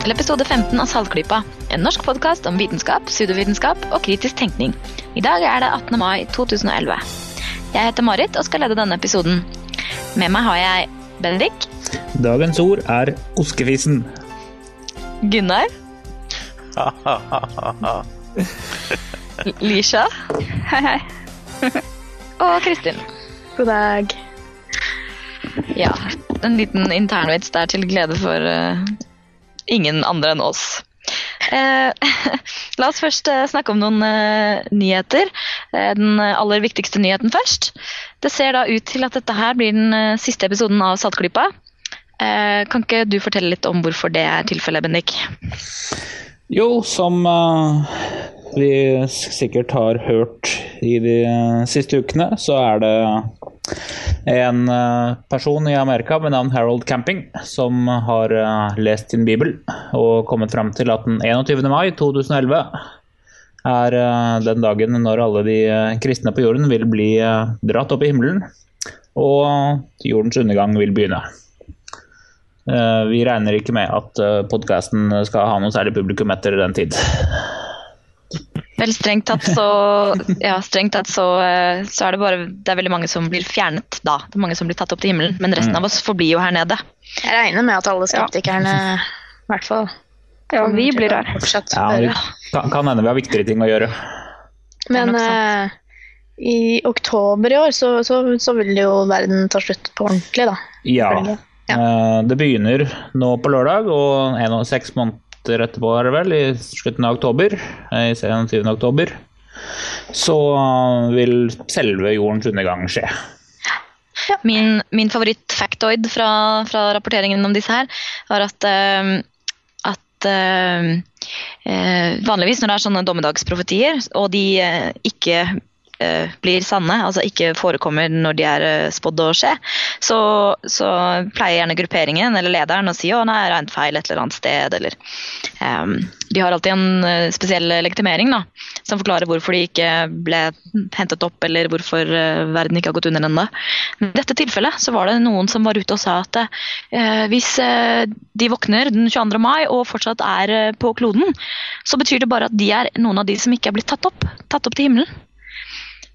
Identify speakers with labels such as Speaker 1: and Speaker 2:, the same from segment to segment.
Speaker 1: velkommen til episode 15 av Saltklypa. En norsk podkast om vitenskap, pseudovitenskap og kritisk tenkning. I dag er det 18. mai 2011. Jeg heter Marit og skal lede denne episoden. Med meg har jeg Bendik.
Speaker 2: Dagens ord er oskefisen.
Speaker 1: Gunnar. Lisha.
Speaker 3: Hei, hei.
Speaker 1: Og Kristin.
Speaker 3: God dag.
Speaker 1: Ja, en liten internvits der til glede for eh, ingen andre enn oss. Eh, la oss først eh, snakke om noen eh, nyheter. Eh, den aller viktigste nyheten først. Det ser da ut til at dette her blir den eh, siste episoden av Saltklypa. Kan ikke du fortelle litt om hvorfor det er tilfellet, Bendik?
Speaker 2: Jo, som eh, vi sikkert har hørt i de siste ukene, så er det en eh, person i Amerika med navn Harold Camping som har eh, lest sin bibel og kommet fram til at den 21. mai 2011 er eh, den dagen når alle de kristne på jorden vil bli dratt opp i himmelen, og jordens undergang vil begynne. Vi regner ikke med at podkasten skal ha noe særlig publikum etter den tid.
Speaker 1: Vel, strengt tatt så, ja, strengt tatt så, eh, så er det bare det er veldig mange som blir fjernet da. Det er mange som blir tatt opp til himmelen, men resten av oss forblir jo her nede.
Speaker 3: Jeg regner med at alle skeptikerne i hvert fall
Speaker 4: Ja, vi blir her.
Speaker 3: Fortsatt
Speaker 2: Ja, vi, kan, kan hende vi har viktigere ting å gjøre.
Speaker 3: Men eh, i oktober i år så, så, så vil jo verden ta slutt på ordentlig, da.
Speaker 2: Ja.
Speaker 3: Ja.
Speaker 2: Eh, Det begynner nå på lørdag, og en og seks måneder etterpå er det vel, i slutten av oktober, i serien 7. oktober, så eh, vil selve jordens undergang skje.
Speaker 1: Min, min favoritt-factoid fra, fra rapporteringen om disse her, var at, eh, at eh, eh, vanligvis når det er sånne dommedagsprofetier, og de eh, ikke eh, blir sanne, altså ikke forekommer når de er eh, spådd å skje, så, så pleier gjerne grupperingen eller lederen å si å nei, regnfeil et eller annet sted, eller um, De har alltid en eh, spesiell legitimering da, som forklarer hvorfor de ikke ble hentet opp, eller hvorfor eh, verden ikke har gått under ennå. I dette tilfellet så var det noen som var ute og sa at uh, hvis uh, de våkner den 22. mai og fortsatt er eh, på kloden, så betyr det bare at de er noen av de som ikke er blitt tatt opp, tatt opp til himmelen.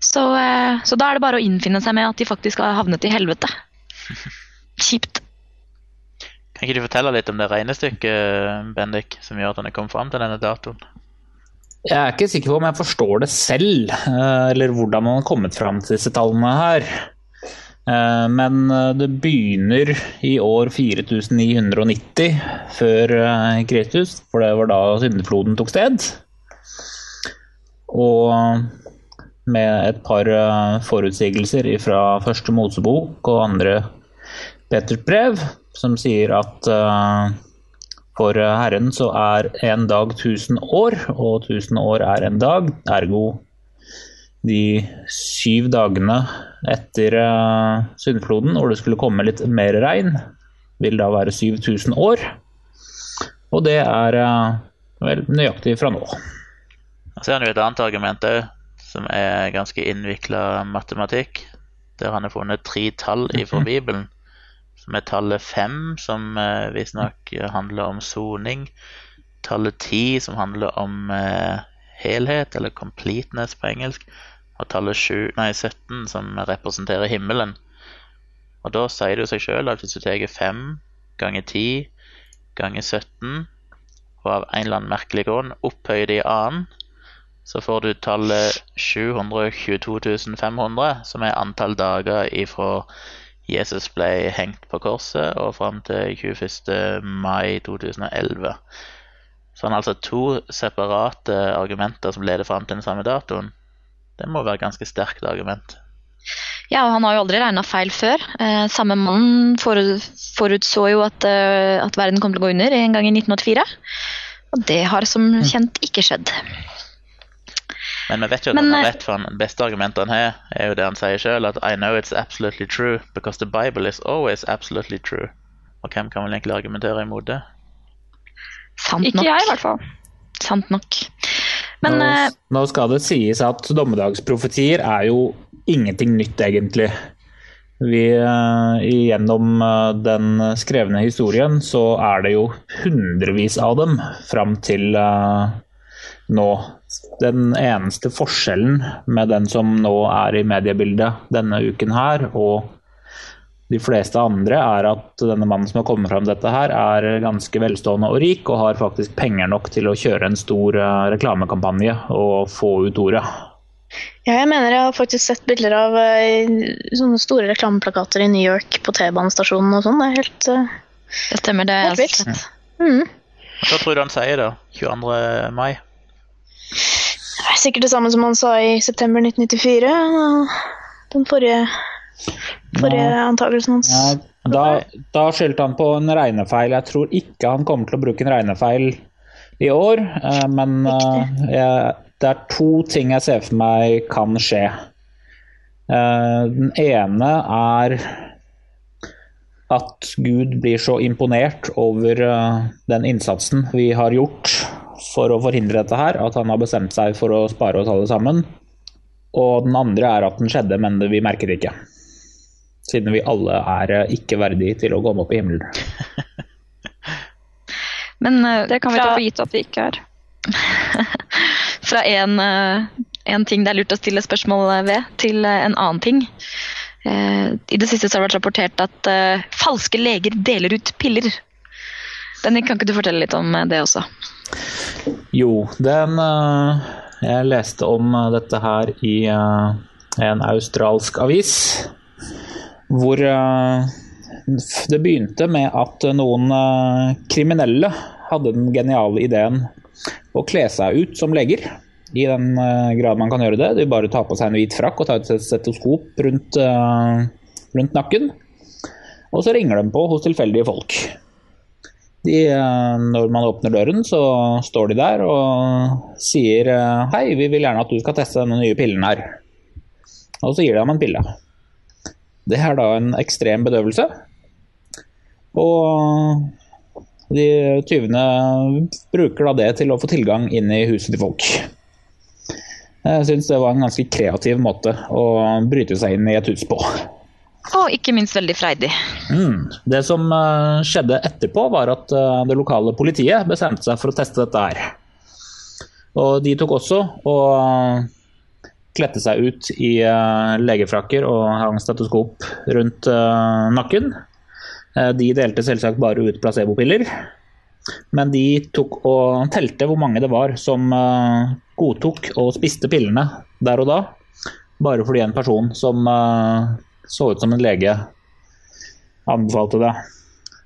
Speaker 1: Så, eh, så da er det bare å innfinne seg med at de faktisk har havnet i helvete. Kjipt.
Speaker 5: Kan ikke du fortelle litt om det regnestykket, Bendik, som gjør at han er kommet fram til denne datoen?
Speaker 2: Jeg er ikke sikker på om jeg forstår det selv, eh, eller hvordan man har kommet fram til disse tallene her. Eh, Men det begynner i år 4990 før Kristus, for det var da syndefloden tok sted. Og med et par eh, forutsigelser fra første Mosebok og andre Petters brev, som sier at eh, for Herren så er en dag tusen år, og tusen år er en dag. Ergo de syv dagene etter syndfloden, hvor det skulle komme litt mer regn, vil da være 7000 år. Og det er eh, vel nøyaktig fra nå.
Speaker 5: Så er det jo et annet argument òg, som er ganske innvikla matematikk. Der han har funnet tre tall fra Bibelen, som er tallet fem, som eh, visstnok handler om soning. Tallet ti, som handler om eh, helhet, eller completeness på engelsk. Og tallet 7, nei, 17, som representerer himmelen. Og da sier det jo seg sjøl at hvis du tar 5 ganger 10 ganger 17, og av en eller annen merkelig grunn opphøyer det i annen, så får du tallet 722 500, som er antall dager ifra Jesus ble hengt på korset og fram til 21. mai 2011. Så han har altså to separate argumenter som leder fram til den samme datoen. Det må være et ganske sterkt argument.
Speaker 1: Ja, og han har jo aldri regna feil før. Eh, samme mann forutså jo at, eh, at verden kom til å gå under en gang i 1984. Og det har som kjent ikke skjedd.
Speaker 5: Men vi vet jo at
Speaker 1: Men,
Speaker 5: han har
Speaker 1: eh,
Speaker 5: rett, for han beste argumentet han har, er jo det han sier sjøl, at I know it's absolutely true, because the Bible is always absolutely true. Og hvem kan vel egentlig argumentere imot det?
Speaker 1: Sant
Speaker 4: Ikke jeg, i hvert fall.
Speaker 1: Sant nok. Men
Speaker 2: nå,
Speaker 1: eh,
Speaker 2: nå skal det sies at dommedagsprofetier er jo ingenting nytt, egentlig. vi, eh, gjennom den skrevne historien så er det jo hundrevis av dem fram til nå. Den eneste forskjellen med den som nå er i mediebildet denne uken her, og de fleste andre, er at denne mannen som har kommet fram dette her, er ganske velstående og rik, og har faktisk penger nok til å kjøre en stor eh, reklamekampanje og få ut ordet.
Speaker 3: Ja, jeg mener jeg har faktisk sett bilder av eh, sånne store reklameplakater i New York på T-banestasjonen og sånn. Det er helt uh,
Speaker 1: Det stemmer, det
Speaker 3: Helt vilt. mm.
Speaker 5: Hva tror du han sier da? 22. mai?
Speaker 3: Er sikkert det samme som han sa i september 1994. Den forrige, forrige antakelsen hans.
Speaker 2: Nei. da, da skyldte han på en regnefeil. Jeg tror ikke han kommer til å bruke en regnefeil i år, eh, men eh, jeg, det er to ting jeg ser for meg kan skje. Eh, Den ene er at Gud blir så imponert over den innsatsen vi har gjort for å forhindre dette her, at han har bestemt seg for å spare oss alle sammen. Og den andre er at den skjedde, men vi merker det ikke. Siden vi alle er eh, ikke verdige til å komme opp i himmelen.
Speaker 1: Men eh,
Speaker 4: Det kan vi ta for gitt at vi ikke er.
Speaker 1: fra en, eh, en ting det er lurt å stille spørsmål ved, til en annen ting. Eh, I det siste så har det vært rapportert at falske leger deler ut piller. Benny, kan ikke du fortelle litt om det også?
Speaker 2: Jo, den eh, Jeg leste om eh, dette her i eh, en australsk avis. Hvor det begynte med at noen kriminelle hadde den geniale ideen å kle seg ut som leger. I den grad man kan gjøre det. De bare tar på seg en hvit frakk og tar et stetoskop rundt, rundt nakken. Og så ringer de på hos tilfeldige folk. De, eh, når man åpner døren, så står de der og sier eh, Hei, vi vil gjerne at du skal teste denne nye pillen her. Og så gir de ham en pille. Det er da en ekstrem bedøvelse. Og de tyvene bruker da det til å få tilgang inn i huset til folk. Jeg syns det var en ganske kreativ måte å bryte seg inn i et hus på.
Speaker 1: Og ikke minst veldig freidig.
Speaker 2: Mm. Det som eh, skjedde etterpå, var at eh, det lokale politiet bestemte seg for å teste dette her. Og de tok også og eh, kledde seg ut i legefrakker og hang stetoskop rundt nakken. De delte selvsagt bare ut placebopiller. Men de tok og telte hvor mange det var som godtok og spiste pillene der og da. Bare fordi en person som så ut som en lege, anbefalte det.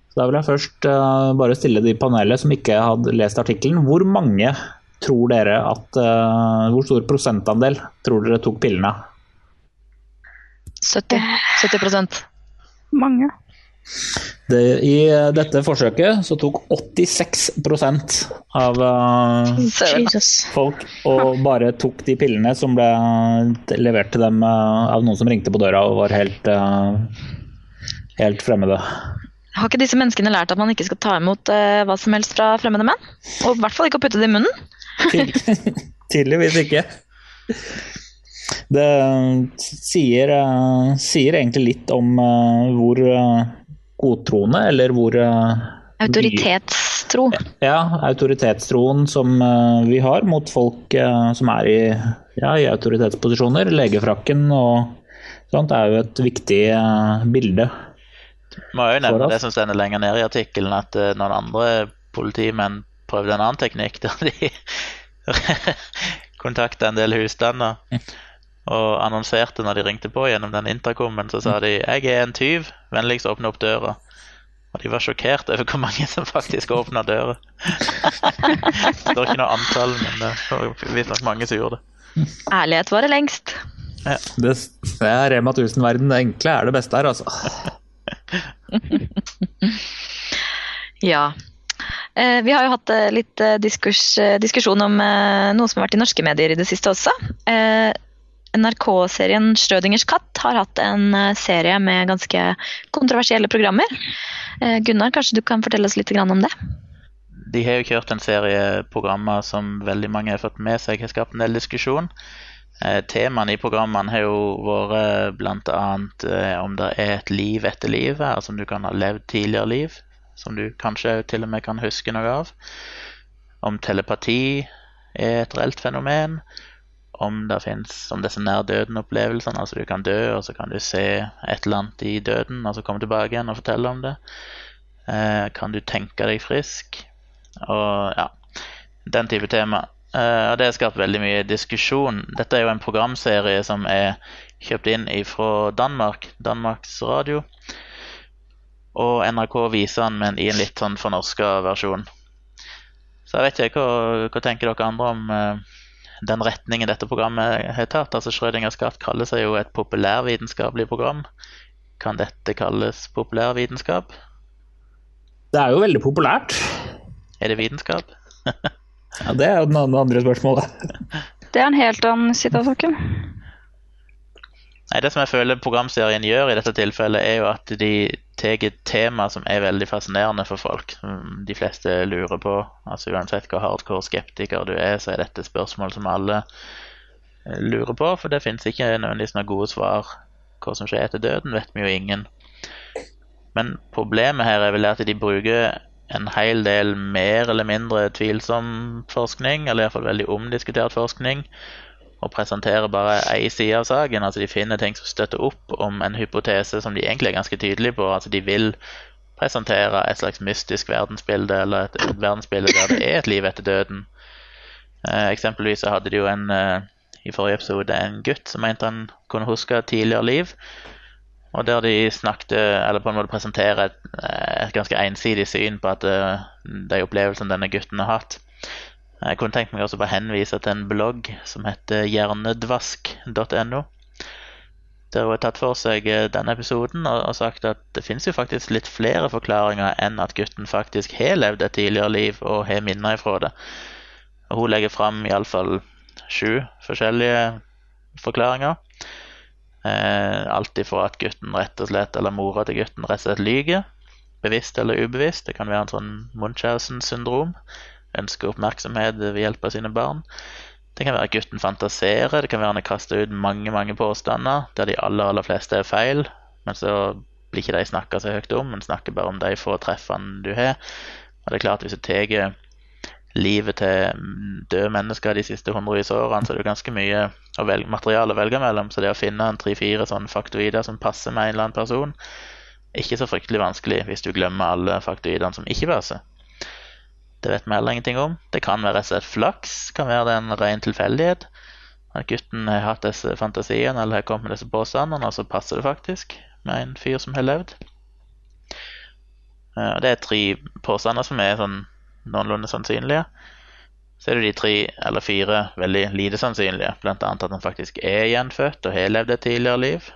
Speaker 2: Så da vil jeg først uh, bare stille de i panelet som ikke hadde lest artikkelen. Hvor mange tror dere at uh, Hvor stor prosentandel tror dere tok pillene?
Speaker 1: 70, 70%
Speaker 4: Mange.
Speaker 2: Det, I eh, dette forsøket så tok 86 av
Speaker 1: uh,
Speaker 3: Jesus.
Speaker 2: folk og bare tok de pillene som ble levert til dem uh, av noen som ringte på døra og var helt, uh, helt fremmede.
Speaker 1: Har ikke disse menneskene lært at man ikke skal ta imot eh, hva som helst fra fremmede menn? Og i hvert fall ikke å putte det i munnen?
Speaker 2: Ty- Tydeligvis ikke. Det sier, eh, sier egentlig litt om eh, hvor eh, godtroende, eller hvor eh,
Speaker 1: Autoritetstro.
Speaker 2: Ja, autoritetstroen som eh, vi har mot folk eh, som er i, ja, i autoritetsposisjoner. Legefrakken og sånt er jo et viktig bilde.
Speaker 5: Må jo nevne det som står lenger ned i artikkelen, at noen andre politimenn prøvde en annen teknikk der de kontakta en del husstander og annonserte når de ringte på gjennom den intercomen, så sa de 'Jeg er en tyv, vennligst åpne opp døra'. Og de var sjokkert over hvor mange som faktisk åpna døra. det var ikke noe antall, men det var visstnok mange som gjorde det.
Speaker 1: Ærlighet varer lengst.
Speaker 2: Det, det er Rema 1000-verden. Det enkle er det beste her, altså.
Speaker 1: Ja. Eh, vi har jo hatt eh, litt eh, diskurs, eh, diskusjon om eh, noe som har vært i norske medier i det siste også. NRK-serien 'Schrødingers katt' har hatt en eh, serie med ganske kontroversielle programmer. Eh, Gunnar, kanskje du kan fortelle oss litt om det?
Speaker 5: De har jo kjørt en serie programmer som veldig mange har fått med seg, har skapt en del diskusjon. Eh, Temaene i programmene har jo vært bl.a. Om det er et liv etter livet, altså om du kan ha levd tidligere liv, som du kanskje til og med kan huske noe av. Om telepati er et reelt fenomen. Om det fins om disse nær døden-opplevelsene, altså du kan dø, og så kan du se et eller annet i døden, og så komme tilbake igjen og fortelle om det. Eh, kan du tenke deg frisk? Og ja, den type tema. Eh, og det har skapt veldig mye diskusjon. Dette er jo en programserie som er kjøpt inn fra Danmark, Danmarks Radio. Og NRK viser den, men i en litt sånn fornorska versjon. Så jeg vet ikke, hva, hva tenker dere andre om eh, den retningen dette programmet har tatt? Altså Schrødingers katt kaller seg jo et populærvitenskapelig program. Kan dette kalles populærvitenskap?
Speaker 2: Det er jo veldig populært.
Speaker 5: Er det vitenskap?
Speaker 2: ja, Det er jo det andre spørsmålet.
Speaker 3: Det er en helt annen side av saken.
Speaker 5: Nei, Det som jeg føler programserien gjør i dette tilfellet, er jo at de tar et tema som er veldig fascinerende for folk. De fleste lurer på. Altså Uansett hvor hardcore skeptiker du er, så er dette spørsmål som alle eh, lurer på. For det finnes ikke nødvendigvis noen gode svar. Hva som skjer etter døden, vet vi jo ingen. Men problemet her er vel at de bruker en hel del mer eller mindre tvilsom forskning, eller iallfall veldig omdiskutert forskning, og presenterer bare én side av saken. Altså De finner ting som støtter opp om en hypotese som de egentlig er ganske tydelige på. Altså De vil presentere et slags mystisk verdensbilde, eller et, et verdensbilde der det er et liv etter døden. Eh, eksempelvis så hadde de jo en eh, i forrige episode en gutt som mente han kunne huske tidligere liv. Og der de snakket, eller på en måte presenterer et, et ganske ensidig syn på at uh, de opplevelsene denne gutten har hatt. Jeg kunne tenkt meg også bare henvise til en blogg som heter hjernedvask.no. Der hun har tatt for seg eh, denne episoden og, sagt at det finnes jo faktisk litt flere forklaringer enn at gutten faktisk har levd et tidligere liv og har minner ifra det. Og hun legger fram iallfall sju forskjellige forklaringer. Eh, alt ifra at gutten rett og slett, eller mora til gutten rett og slett lyver. Bevisst eller ubevisst. Det kan være en sånn Munchausen-syndrom ønsker oppmerksomhet ved hjelp av sine barn. Det kan være at gutten fantaserer, det kan være han har kasta ut mange mange påstander der de aller aller fleste er feil, men så blir ikke de snakka så høyt om, men snakker bare om de få treffene du har. Og det er klart Hvis du tar livet til døde mennesker de siste hundrevis årene, så er det ganske mye å velge, materiale å velge mellom. Så det å finne en tre-fire sånn faktoider som passer med en eller annen person, er ikke så fryktelig vanskelig hvis du glemmer alle faktoidene som ikke passer. Det vet vi heller ingenting om. Det kan være rett og slett flaks. kan være det en ren tilfeldighet. At gutten har hatt disse fantasiene eller har kommet med disse påstandene, og så passer det faktisk med en fyr som har levd. Eh, og Det er tre påstander som er sånn noenlunde sannsynlige. Så er det de tre eller fire veldig lite sannsynlige, bl.a. at han faktisk er gjenfødt og har levd et tidligere liv.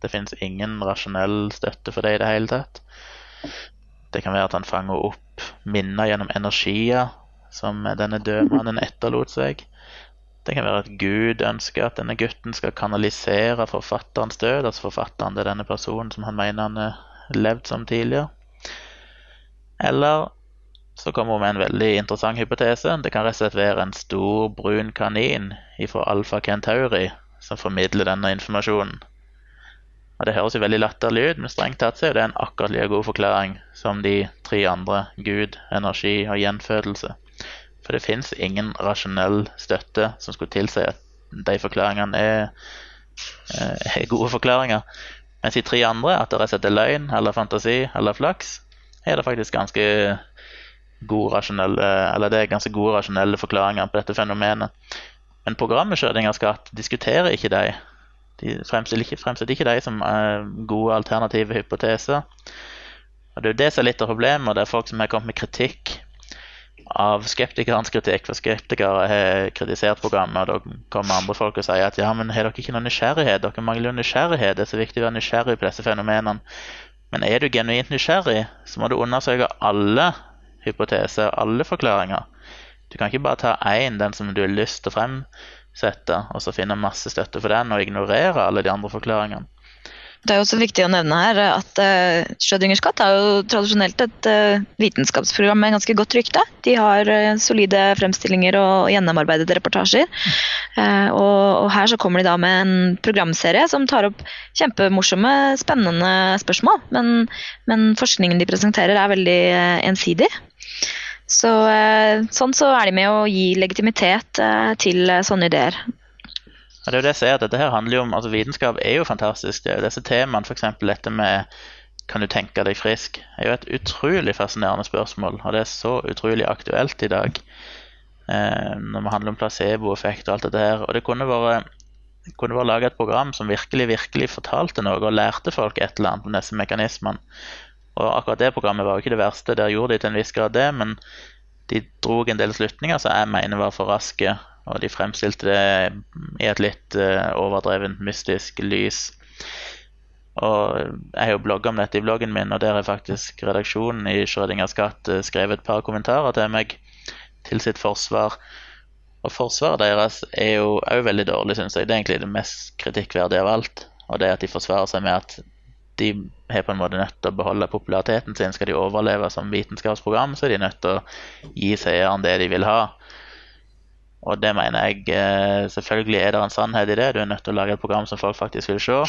Speaker 5: Det finnes ingen rasjonell støtte for det i det hele tatt. Det kan være at han fanger opp minner gjennom energier som denne døde mannen etterlot seg. Det kan være at Gud ønsker at denne gutten skal kanalisere forfatterens død, altså forfatteren til denne personen som han mener han har levd som tidligere. Eller så kommer hun med en veldig interessant hypotese. Det kan rett og slett være en stor, brun kanin fra Alfa Kentauri som formidler denne informasjonen. Og Det høres jo veldig latterlig ut, men strengt tatt så er det en akkurat like god forklaring som de tre andre Gud, energi og gjenfødelse. For det fins ingen rasjonell støtte som skulle tilsi at de forklaringene er, eh, er, gode forklaringer. Mens de tre andre, at det rett og er løgn eller fantasi eller flaks, er det faktisk ganske gode rasjonelle, eller det er ganske gode rasjonelle forklaringer på dette fenomenet. Men programmet Schrødingers katt diskuterer ikke de de fremstiller ikke, fremstiller ikke de som uh, gode alternative hypoteser. Og Det er jo det som er litt av problemet. Det er folk som har kommet med kritikk av skeptikernes kritikk. For skeptikere har kritisert programmet, og da kommer andre folk og sier at ja, men har dere ikke noe nysgjerrighet? Dere mangler jo nysgjerrighet. Det er så viktig å være nysgjerrig på disse fenomenene. Men er du genuint nysgjerrig, så må du undersøke alle hypoteser, alle forklaringer. Du kan ikke bare ta én, den som du har lyst til å frem sette, og så finne masse støtte for den og ignorere alle de andre forklaringene.
Speaker 1: Det er jo også viktig å nevne her at uh, Schrødingers katt er jo tradisjonelt et uh, vitenskapsprogram med ganske godt rykte. De har uh, solide fremstillinger og gjennomarbeidede reportasjer. Uh, og, og, her så kommer de da med en programserie som tar opp kjempemorsomme, spennende spørsmål. Men, men forskningen de presenterer er veldig ensidig. Så, sånn så er de med å gi legitimitet til sånne ideer.
Speaker 5: Ja, det er jo det jeg sier, dette her handler jo om, altså Vitenskap er jo fantastisk. det er jo Disse temaene, f.eks. dette med 'kan du tenke deg frisk', er jo et utrolig fascinerende spørsmål. Og det er så utrolig aktuelt i dag eh, når det handler om placeboeffekt og alt dette her. Og det kunne vært kunne vært laget et program som virkelig virkelig fortalte noe og lærte folk et eller annet om disse mekanismene. Og akkurat det programmet var jo ikke det verste. Der gjorde de til en viss grad det, men de dro en del slutninger som jeg mener var for raske. Og de fremstilte det i et litt uh, overdrevent mystisk lys. Og jeg har jo blogga om dette i bloggen min, og der har faktisk redaksjonen i Schrødingers katt uh, skrevet et par kommentarer til meg til sitt forsvar. Og forsvaret deres er jo òg veldig dårlig, syns jeg. Det er egentlig det mest kritikkverdige av alt. Og det at de forsvarer seg med at de er på en måte nødt til å beholde populariteten sin. Skal de overleve som vitenskapsprogram, så er de nødt til å gi seeren det de vil ha. Og det mener jeg eh, Selvfølgelig er det en sannhet i det. Du er nødt til å lage et program som folk faktisk vil se.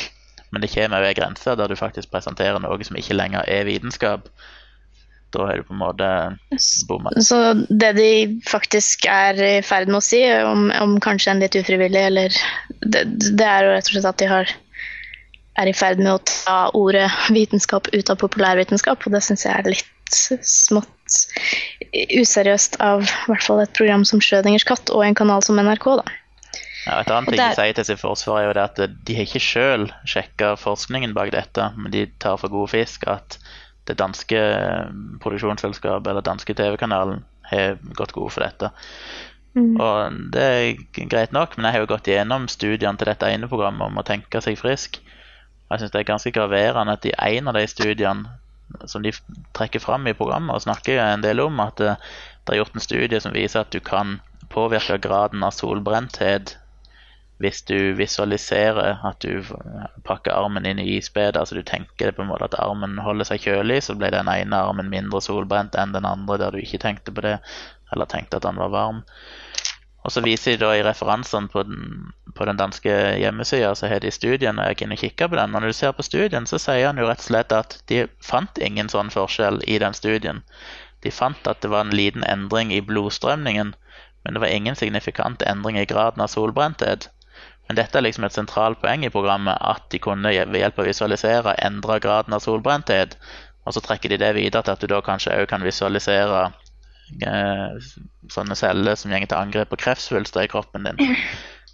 Speaker 5: Men det kommer ved grenser der du faktisk presenterer noe som ikke lenger er vitenskap. Da er du på en måte bomma.
Speaker 3: Så det de faktisk er i ferd med å si, om, om kanskje en litt ufrivillig eller det, det, er jo rett og slett at de har, er i ferd med å ta ordet vitenskap ut av populærvitenskap, og det syns jeg er litt smått useriøst av hvert fall et program som Schrødingers katt og en kanal som NRK. da.
Speaker 5: Ja, et annet ting de sier til sitt forsvar er jo det at de har ikke sjøl sjekka forskningen bak dette, men de tar for god fisk at det danske produksjonsselskapet eller danske TV-kanalen har gått god for dette. Mm. Og det er greit nok, men jeg har jo gått gjennom studiene til dette ene programmet om å tenke seg frisk. Jeg syns det er ganske graverende at i en av de studiene som de trekker fram i programmet og snakker en del om, at det, det er gjort en studie som viser at du kan påvirke graden av solbrenthet hvis du visualiserer at du pakker armen inn i isbedet. Altså du tenker på en måte at armen holder seg kjølig, så ble den ene armen mindre solbrent enn den andre der du ikke tenkte på det, eller tenkte at den var varm. Og så viser de da i referansene på den, på den danske hjemmesida, så har de studien, og jeg kunne kikke på den. Og når du ser på studien, så sier han jo rett og slett at de fant ingen sånn forskjell i den studien. De fant at det var en liten endring i blodstrømningen, men det var ingen signifikant endring i graden av solbrenthet. Men dette er liksom et sentralt poeng i programmet, at de kunne ved hjelp av å visualisere endre graden av solbrenthet. Og så trekker de det videre til at du da kanskje òg kan visualisere sånne celler som går til angrep på kreftsvulster i kroppen din.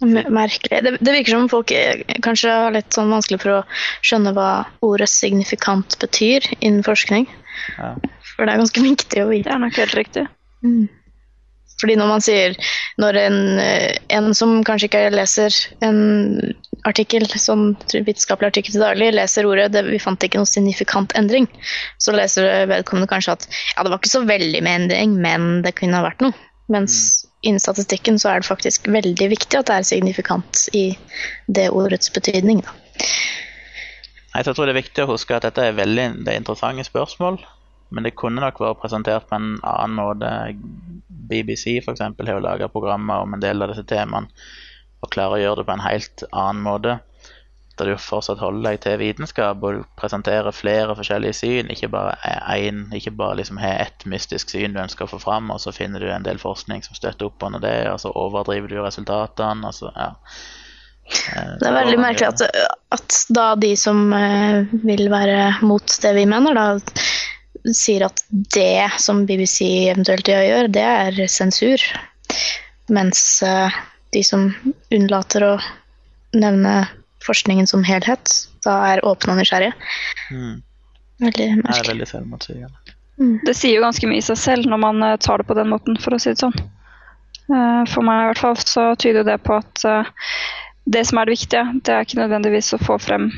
Speaker 3: Merkelig. Det, det, virker som folk eh, kanskje har litt sånn vanskelig for å skjønne hva ordet signifikant betyr innen forskning. Ja. For det er ganske viktig å vite.
Speaker 1: Det er nok helt riktig. Mm.
Speaker 3: Fordi når man sier Når en, eh, en som kanskje ikke leser en artikkel, sånn vitenskapelig artikkel til daglig, leser ordet det, 'vi fant ikke noen signifikant endring', så leser vedkommende kanskje at ja, det var ikke så veldig med endring, men det kunne ha vært noe. Mens mm. innen statistikken så er det faktisk veldig viktig at det er signifikant i det ordets betydning. Da.
Speaker 5: Jeg tror det er viktig å huske at dette er veldig det er interessante spørsmål. Men det kunne nok vært presentert på en annen måte. BBC for eksempel, har jo laga programmer om en del av disse temaene og klarer å gjøre det på en helt annen måte. Der du fortsatt holder deg til vitenskap og presenterer flere forskjellige syn. Ikke bare én, ikke bare liksom har ett mystisk syn du ønsker å få fram, og så finner du en del forskning som støtter opp under det, og så overdriver du resultatene. Altså, ja.
Speaker 3: Eh, det er veldig merkelig at, at, da de som eh, vil være mot det vi mener, da sier at det som BBC eventuelt gjør, det er sensur. Mens uh, de som unnlater å nevne forskningen som helhet, da er åpne og nysgjerrige. Mm. Veldig merkelig.
Speaker 5: Det er veldig selvmotsigende.
Speaker 4: Mm. Det sier jo ganske mye i seg selv når man uh, tar det på den måten, for å si det sånn. Uh, for meg i hvert fall så tyder det på at det som er det viktige, det er ikke nødvendigvis å få frem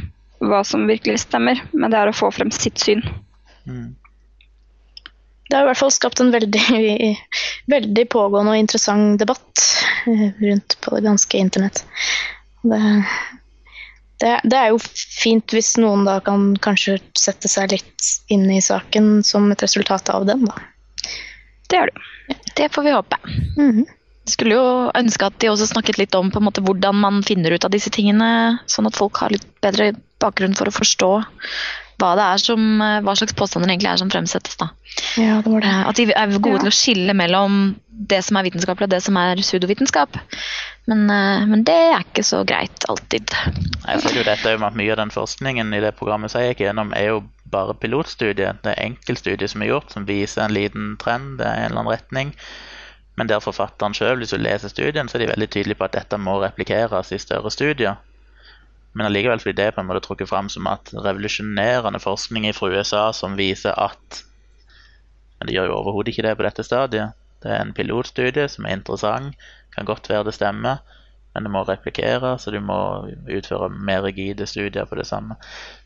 Speaker 4: hva som virkelig stemmer, men det er å få frem sitt syn. Mm
Speaker 3: det har i hvert fall skapt en veldig, veldig pågående og interessant debatt eh, rundt på det ganske internett. Det, Det, det er jo fint hvis noen da kan kanskje sette seg litt inn i saken som et resultat av den, da.
Speaker 4: Det gjør du.
Speaker 1: Det får vi håpe.
Speaker 3: Mhm.
Speaker 1: Skulle jo ønske at de også snakket litt om på en måte hvordan man finner ut av disse tingene, sånn at folk har litt bedre bakgrunn for å forstå hva det er som, eh, hva slags påstander egentlig er som fremsettes. da.
Speaker 3: Ja, det var det.
Speaker 1: Eh, At de er gode
Speaker 4: Ja.
Speaker 1: til å skille mellom det som er vitenskapelig og det som er pseudovitenskap. Men, eh, men det er ikke så greit alltid.
Speaker 5: Jeg føler jo dette jo at Mye av den forskningen i det programmet som jeg gikk gjennom, er jo bare pilotstudiet. Det er enkeltstudier som er gjort, som viser en liten trend det er en eller annen retning. Men der forfatteren sjøl, hvis du leser studien, så er de veldig tydelige på at dette må replikeres i større studier. Men allikevel blir det på en måte trukket fram som at revolusjonerende forskning fra USA som viser at Men det gjør jo overhodet ikke det på dette stadiet. Det er en pilotstudie som er interessant, kan godt være det stemmer, men det må replikere, så du må utføre mer rigide studier på det samme.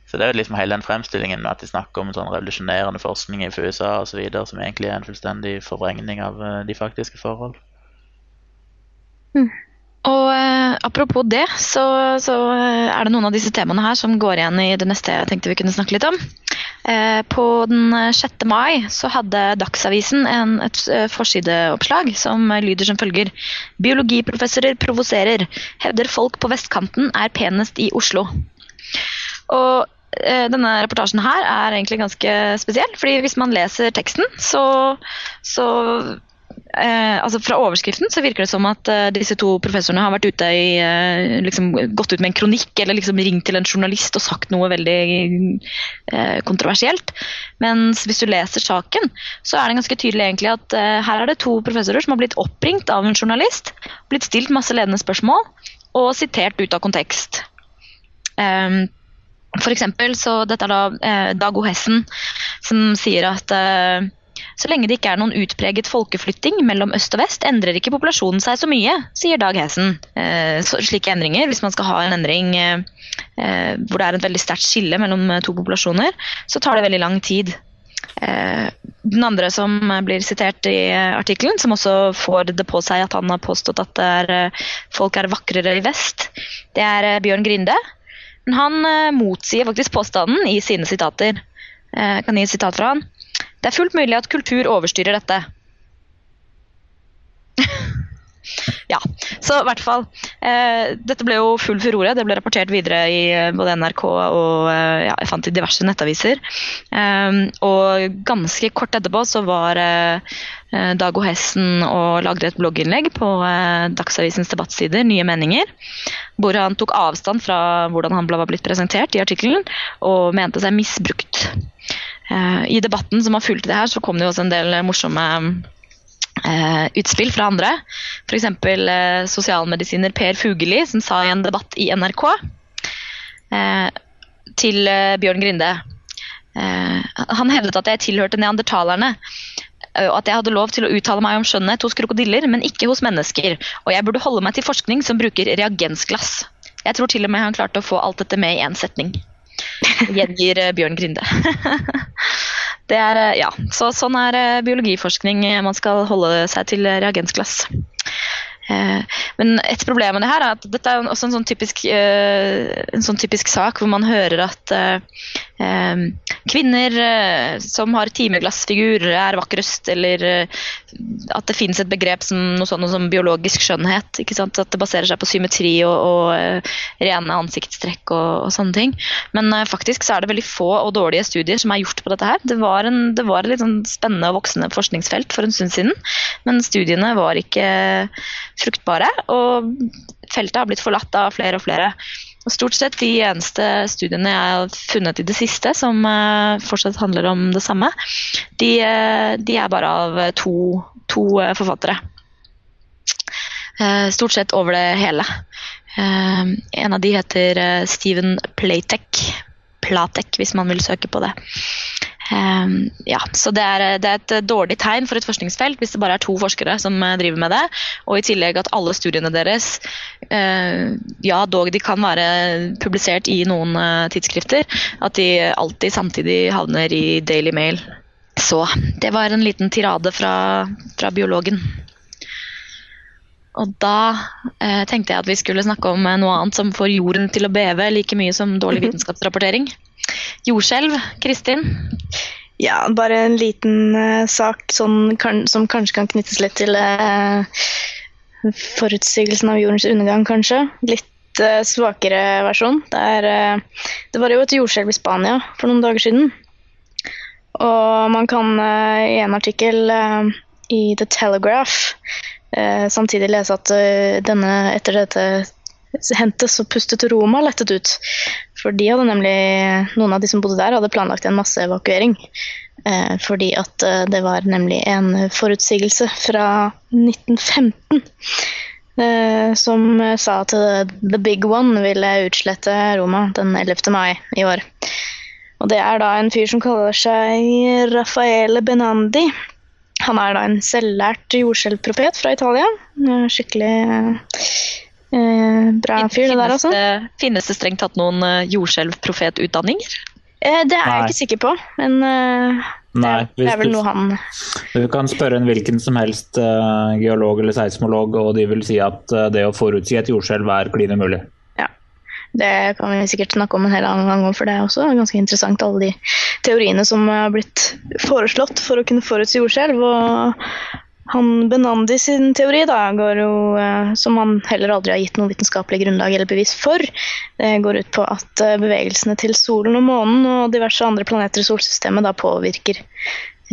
Speaker 5: Så det er jo liksom hele den fremstillingen med at de snakker om sånn revolusjonerende forskning i USA osv., som egentlig er en fullstendig forvrengning av eh, de faktiske forhold.
Speaker 1: Og eh, apropos det, så, så eh, er det noen av disse temaene her som går igjen i det neste jeg tenkte vi kunne snakke litt om. Eh, på den 6. mai så hadde Dagsavisen en, et eh, forsideoppslag som lyder som følger. Biologiprofessorer provoserer. Hevder folk på vestkanten er penest i Oslo. Og denne reportasjen her er egentlig ganske spesiell, fordi hvis man leser teksten, så, så eh, altså Fra overskriften så virker det som at eh, disse to professorene har vært ute i, eh, liksom, gått ut med en kronikk eller liksom ringt til en journalist og sagt noe veldig kontroversielt. Mens hvis du leser saken, så er det ganske tydelig egentlig at her er det to professorer som har blitt oppringt av en journalist, blitt stilt masse ledende spørsmål og sitert ut av kontekst. Um, for eksempel, så dette er da Dag O. Hessen som sier at så lenge det ikke er noen utpreget folkeflytting mellom øst og vest, endrer ikke populasjonen seg så mye, sier Dag Hessen. Eh, så, slike endringer, hvis man skal ha en endring eh, eh, hvor det er et veldig sterkt skille mellom to populasjoner, så tar det veldig lang tid. Den andre som blir sitert i artikkelen, som også får det på seg at han har påstått at er, folk er vakrere i vest, det er Bjørn Grinde. Men han motsier faktisk påstanden i sine sitater. Jeg kan gi et sitat fra han. Det er fullt mulig at kultur overstyrer dette. ja, så i hvert fall. Eh, dette ble jo full furore. Det ble rapportert videre i eh, både NRK og eh, ja, jeg fant i diverse nettaviser. Eh, og ganske kort etterpå så var eh, eh, Dag. Hessen og lagde et blogginnlegg på Dagsavisens debattsider, Nye meninger, hvor han tok avstand fra hvordan han var blitt presentert i artikkelen, og mente seg misbrukt. Eh, I debatten som har fulgt det her, så kom det jo også en del morsomme eh, utspill fra andre. F.eks. Eh, sosialmedisiner Per Fugelli, som sa i en debatt i NRK eh, til Bjørn Grinde Han hevdet at jeg tilhørte neandertalerne. Og at jeg hadde lov til å uttale meg om skjønnhet hos krokodiller, men ikke hos mennesker. Og jeg burde holde meg til forskning som bruker reagensglass. Jeg tror til og med han klarte å få alt dette med i én setning. Gjengir eh, Bjørn Grinde. Det er, eh, ja, så sånn er eh, biologiforskning. Man skal holde seg til reagensglass. Eh, Men et problem med det her er at dette er også en sånn typisk, eh, en sånn typisk sak hvor man hører at eh, kvinner som har timeglassfigurer, er vakrest, eller at det finnes et begrep som noe sånt som biologisk skjønnhet. At det baserer seg på symmetri og, og rene ansiktstrekk og, og sånne ting. Men faktisk så er det veldig få og dårlige studier som er gjort på dette her. Det var, en, det var et litt sånn spennende og voksende forskningsfelt for en stund siden, men studiene var ikke fruktbare, og feltet har blitt forlatt av flere og flere. Og stort sett de eneste studiene jeg har funnet i det siste som eh, fortsatt handler om det samme, de, eh, de er bare av to, to eh, forfattere. Stort sett over det hele. En av de heter Steven Platek. Platek, hvis man vil søke på det. Eh, ja, så det er, det er et dårlig tegn for et forskningsfelt hvis det bare er to forskere som eh, driver med det, og i tillegg at alle studiene deres uh, ja, dog de kan være publisert i noen uh, tidsskrifter, at de alltid samtidig havner i Daily Mail. Så det var en liten tirade fra, fra biologen. Og da eh, tenkte jeg at vi skulle snakke om noe annet som får jorden til å beve like mye som dårlig vitenskapsrapportering. Jordskjelv. Kristin?
Speaker 3: Ja, bare en liten uh, sak sånn, kan, som kanskje kan knyttes litt til uh, forutsigelsen av jordens undergang, kanskje. Litt uh, svakere versjon. Det, er, det var jo et jordskjelv i Spania for noen dager siden. Og man kan i en artikkel i The Telegraph samtidig lese at denne, etter dette hentet, så pustet Roma lettet ut. For de hadde nemlig, noen av de som bodde der, hadde planlagt en masseevakuering. Eh, fordi at eh, det var nemlig en forutsigelse fra 1915 eh, som sa at eh, The Big One ville utslette Roma den 11. mai i år. Og det er da en fyr som kaller seg Raffaele Benandi. Han er da en selvlært jordskjelvprofet fra Italia. Eh, Skikkelig eh, bra fyr, det der, altså.
Speaker 1: finnes det strengt tatt noen uh, jordskjelvprofetutdanninger?
Speaker 3: Eh, det er
Speaker 2: Nei.
Speaker 3: jeg ikke sikker på, men eh, det,
Speaker 2: Nei,
Speaker 3: er, det er vel
Speaker 2: du-
Speaker 3: noe han
Speaker 2: Du kan spørre en hvilken som helst eh, geolog eller seismolog, og de vil si at eh, det å forutsi et jordskjelv er klin umulig.
Speaker 3: Ja. Det kan vi sikkert snakke om en hel annen gang, for det er også ganske interessant, alle de teoriene som har blitt foreslått for å kunne forutsi jordskjelv. Og han Benandi sin teori, da, går jo, eh, som han heller aldri har gitt noe vitenskapelig grunnlag eller bevis for, det går ut på at eh, bevegelsene til solen og månen og diverse andre planeter i solsystemet da påvirker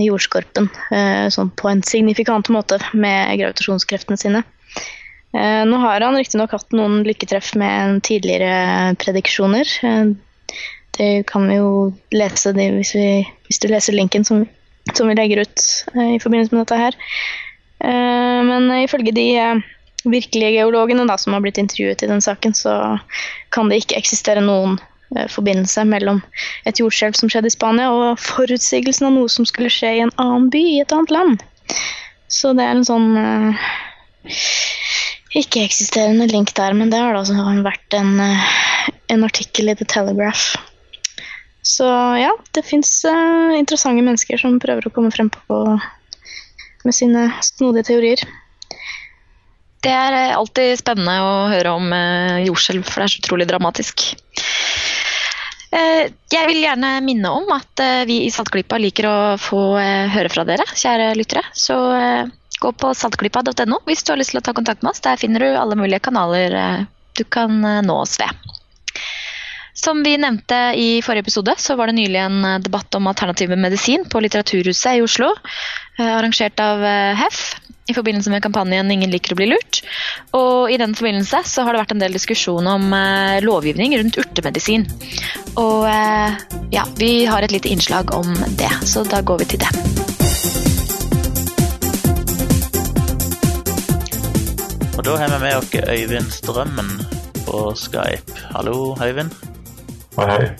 Speaker 3: jordskorpen eh, sånn på en signifikant måte med gravitasjonskreftene sine. Eh, nå har han riktignok hatt noen lykketreff med tidligere prediksjoner. Eh, det kan vi jo lese hvis, vi, hvis du leser linken som, som vi legger ut eh, i forbindelse med dette her. Eh, men ifølge de eh, virkelige geologene da, som har blitt intervjuet i den saken, så kan det ikke eksistere noen forbindelse mellom et jordskjelv som skjedde i Spania, og forutsigelsen av noe som skulle skje i en annen by i et annet land. Så det er en sånn ikke-eksisterende link der, men det har da altså vært en, en artikkel i The Telegraph. Så ja, det fins interessante mennesker som prøver å komme frem på med sine snodige teorier.
Speaker 1: Det er eh, alltid spennende å høre om uh, jordskjelv, for det er så utrolig dramatisk. Eh, jeg vil gjerne minne om at eh, vi i Saltklypa liker å få eh, høre fra dere, kjære lyttere. Så eh, gå på saltklypa.no hvis du har lyst til å ta kontakt med oss. Der finner du alle mulige kanaler eh, du kan eh, nå oss ved. Som vi nevnte i forrige episode, så var det nylig en eh, debatt om alternativ medisin på Litteraturhuset i Oslo, eh, arrangert av eh, HEF i forbindelse med kampanjen 'Ingen liker å bli lurt'. Og I den forbindelse så har det vært en del diskusjon om eh, lovgivning rundt urtemedisin. Og eh, ja, vi har et lite innslag om det, så da går vi til det.
Speaker 5: Og da har vi med oss Øyvind Strømmen på Skype. Hallo, Øyvind.
Speaker 6: Hei.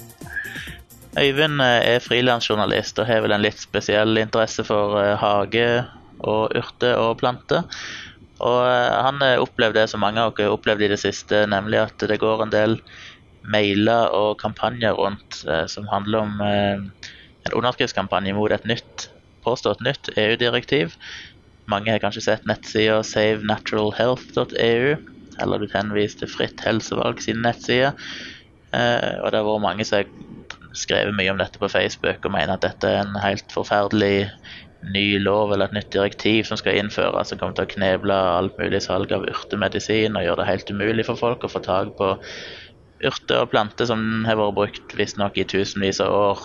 Speaker 5: Øyvind eh, er frilansjournalist og har vel en litt spesiell interesse for eh, hage og urter og planter. Og eh, han opplevde det som mange av dere opplevde i det siste, nemlig at det går en del mailer og kampanjer rundt som handler om en underskriftskampanje mot et nytt, påstått nytt EU-direktiv. Mange har kanskje sett nettsida savenaturalhealth.eu, eller blitt henvist til Fritt helsevalg sine nettsider. Eh, og det har vært mange som har skrevet mye om dette på Facebook og mener at dette er en helt forferdelig ny lov eller et nytt direktiv som skal innføres, som kommer til å kneble alt mulig salg av urtemedisin og gjøre det helt umulig for folk å få tak på urter og planter som har vært brukt visstnok i tusenvis av år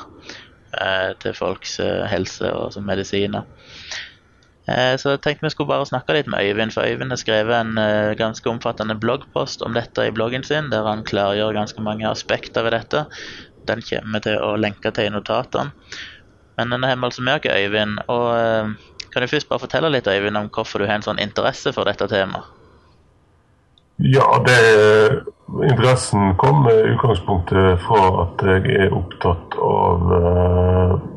Speaker 5: eh, til folks eh, helse og som medisiner. Eh, Så jeg tenkte vi skulle bare snakke litt med Øyvind, for Øyvind har skrevet en eh, ganske omfattende bloggpost om dette i bloggen sin, der han klargjør ganske mange aspekter ved dette. Den kommer til å lenke til i notatene. Men den har vi altså med oss, Øyvind. Og eh, kan du først bare fortelle litt, Øyvind, om hvorfor du har en sånn interesse for dette temaet?
Speaker 6: Ja, det, interessen kom med utgangspunktet fra at jeg er opptatt av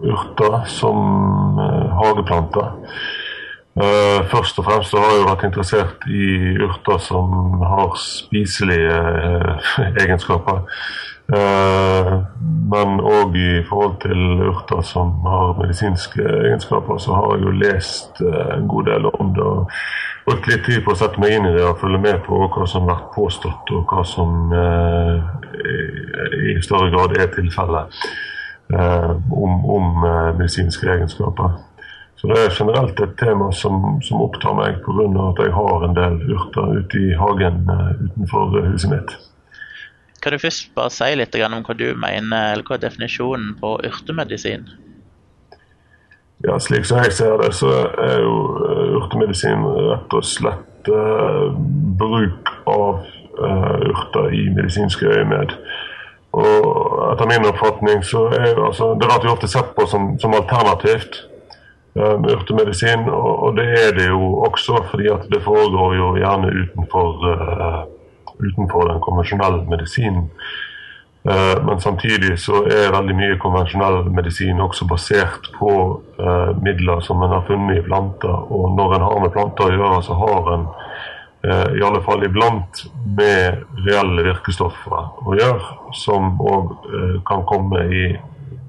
Speaker 6: urter som hageplanter. Eh, først og fremst så har jeg vært interessert i urter som har spiselige uh, egenskaper. Uh, men òg i forhold til urter som har medisinske egenskaper, så har jeg jo lest en god del om det. og brukt litt tid på å sette meg inn i det og følge med på hva som har vært påstått, og hva som i større grad er tilfellet om, om medisinske egenskaper. Så det er generelt et tema som, som opptar meg pga. at jeg har en del urter ute i hagen eh, utenfor huset mitt.
Speaker 5: Kan du først bare si litt om hva du mener, eller hva er definisjonen på urtemedisin?
Speaker 6: Ja, Slik som jeg ser det, så er jo eh, urtemedisin rett og slett eh, bruk av eh, urter i medisinske øyemed. Og etter min oppfatning så er altså, det vi ofte sett på som, som alternativt urtemedisin, og, det er det jo også fordi at det foregår jo gjerne utenfor, utenfor den konvensjonelle medisinen. Eh, men samtidig så er veldig mye konvensjonell medisin også basert på uh, midler som en har funnet i planter. Og når en har med planter å gjøre, så har en i alle fall iblant med reelle virkestoffer å gjøre, som òg kan komme i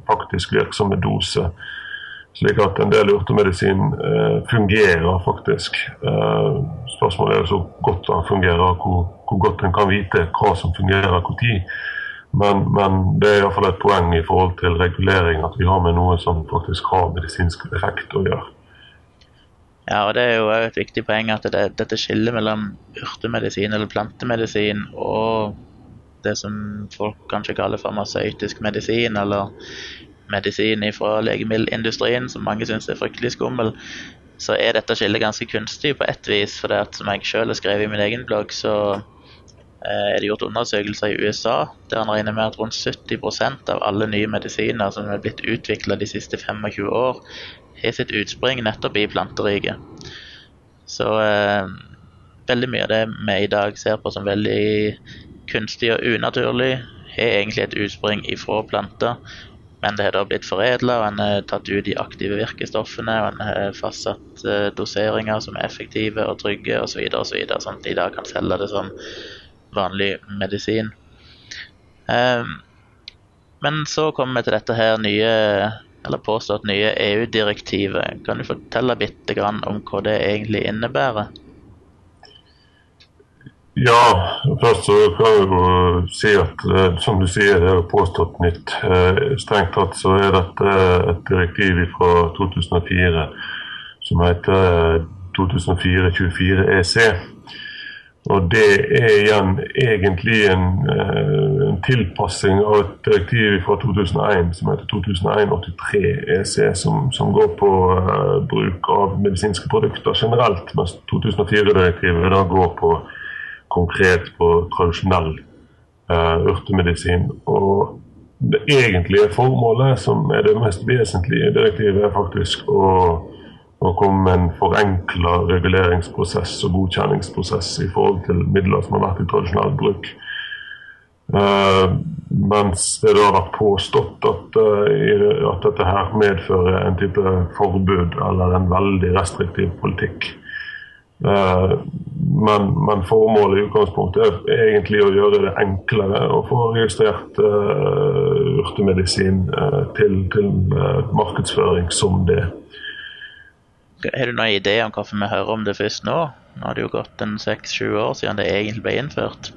Speaker 6: faktisk virksomme doser. Slik at en del urtemedisin fungerer faktisk. spørsmålet er så godt den fungerer, hvor, hvor godt en kan vite hva som fungerer når. Men, men, det er iallfall et poeng i forhold til regulering at vi har med noe som faktisk har medisinsk effekt å gjøre.
Speaker 5: Ja, og det er jo et viktig poeng at det, dette skillet mellom urtemedisin eller plantemedisin og det som folk kanskje kaller farmasøytisk medisin, eller medisin fra legemiddelindustrien, som mange syns er fryktelig skummel, så er dette skillet ganske kunstig på ett vis. For det at, som jeg selv har skrevet i min egen blogg, så Eh, er det gjort undersøkelser i USA der han regner med at rundt 70% av alle nye medisiner som er blitt utvikla de siste 25 år, har sitt utspring nettopp i planteriket. Så eh, veldig mye av det vi i dag ser på som veldig kunstig og unaturlig, har egentlig et utspring ifra planter. Men det har da blitt foredla, og en har tatt ut de aktive virkestoffene, og en har fastsatt eh, doseringer som er effektive og trygge osv., osv., sånn at de da kan selge det som vanlig medisin. Um, men så kommer vi til dette her nye, eller påstått nye EU-direktivet. Kan du fortelle litt om hva det egentlig innebærer?
Speaker 6: Ja, først så kan jeg jo si at eh, som du sier, det er jo påstått nytt. Eh, strengt tatt så er dette et direktiv fra 2004 som heter 2004-24 EC. Og det er igjen egentlig en, eh, en, tilpassing av et direktiv fra 2001 som heter 2001-83 EC, som, som, går på uh, bruk av medisinske produkter generelt, mens 2004-direktivet da går på konkret på tradisjonell uh, urtemedisin. Og det egentlige formålet, som er det mest vesentlige i direktivet, er faktisk å å komme med en forenkla reguleringsprosess og godkjenningsprosess i forhold til midler som har vært i tradisjonell bruk. Uh, mens det da har vært påstått at, uh, at, dette her medfører en type forbud eller en veldig restriktiv politikk. Uh, men, men, formålet i utgangspunktet er egentlig å gjøre det enklere å få registrert urtemedisin til, til markedsføring som det.
Speaker 5: Har du noen idé om hvorfor vi hører om det først nå? Nå har det jo gått en seks-sju år siden det egentlig ble innført.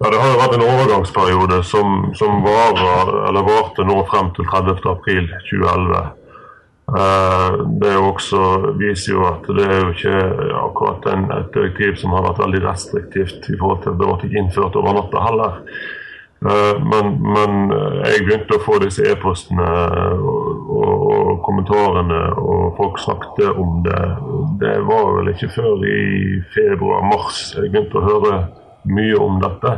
Speaker 6: Ja, Det har jo vært en overgangsperiode som, som varer, varte nå frem til 30.4.2011. Eh, det også, viser jo at det er jo ikke akkurat en, et direktiv som har vært veldig restriktivt i forhold til at det ble ikke innført over natta heller. Eh, men, men, eh, jeg begynte å få disse e-postene og, og, kommentarene, og folk snakket om det. Det var vel ikke før i februar-mars jeg begynte å høre mye om dette.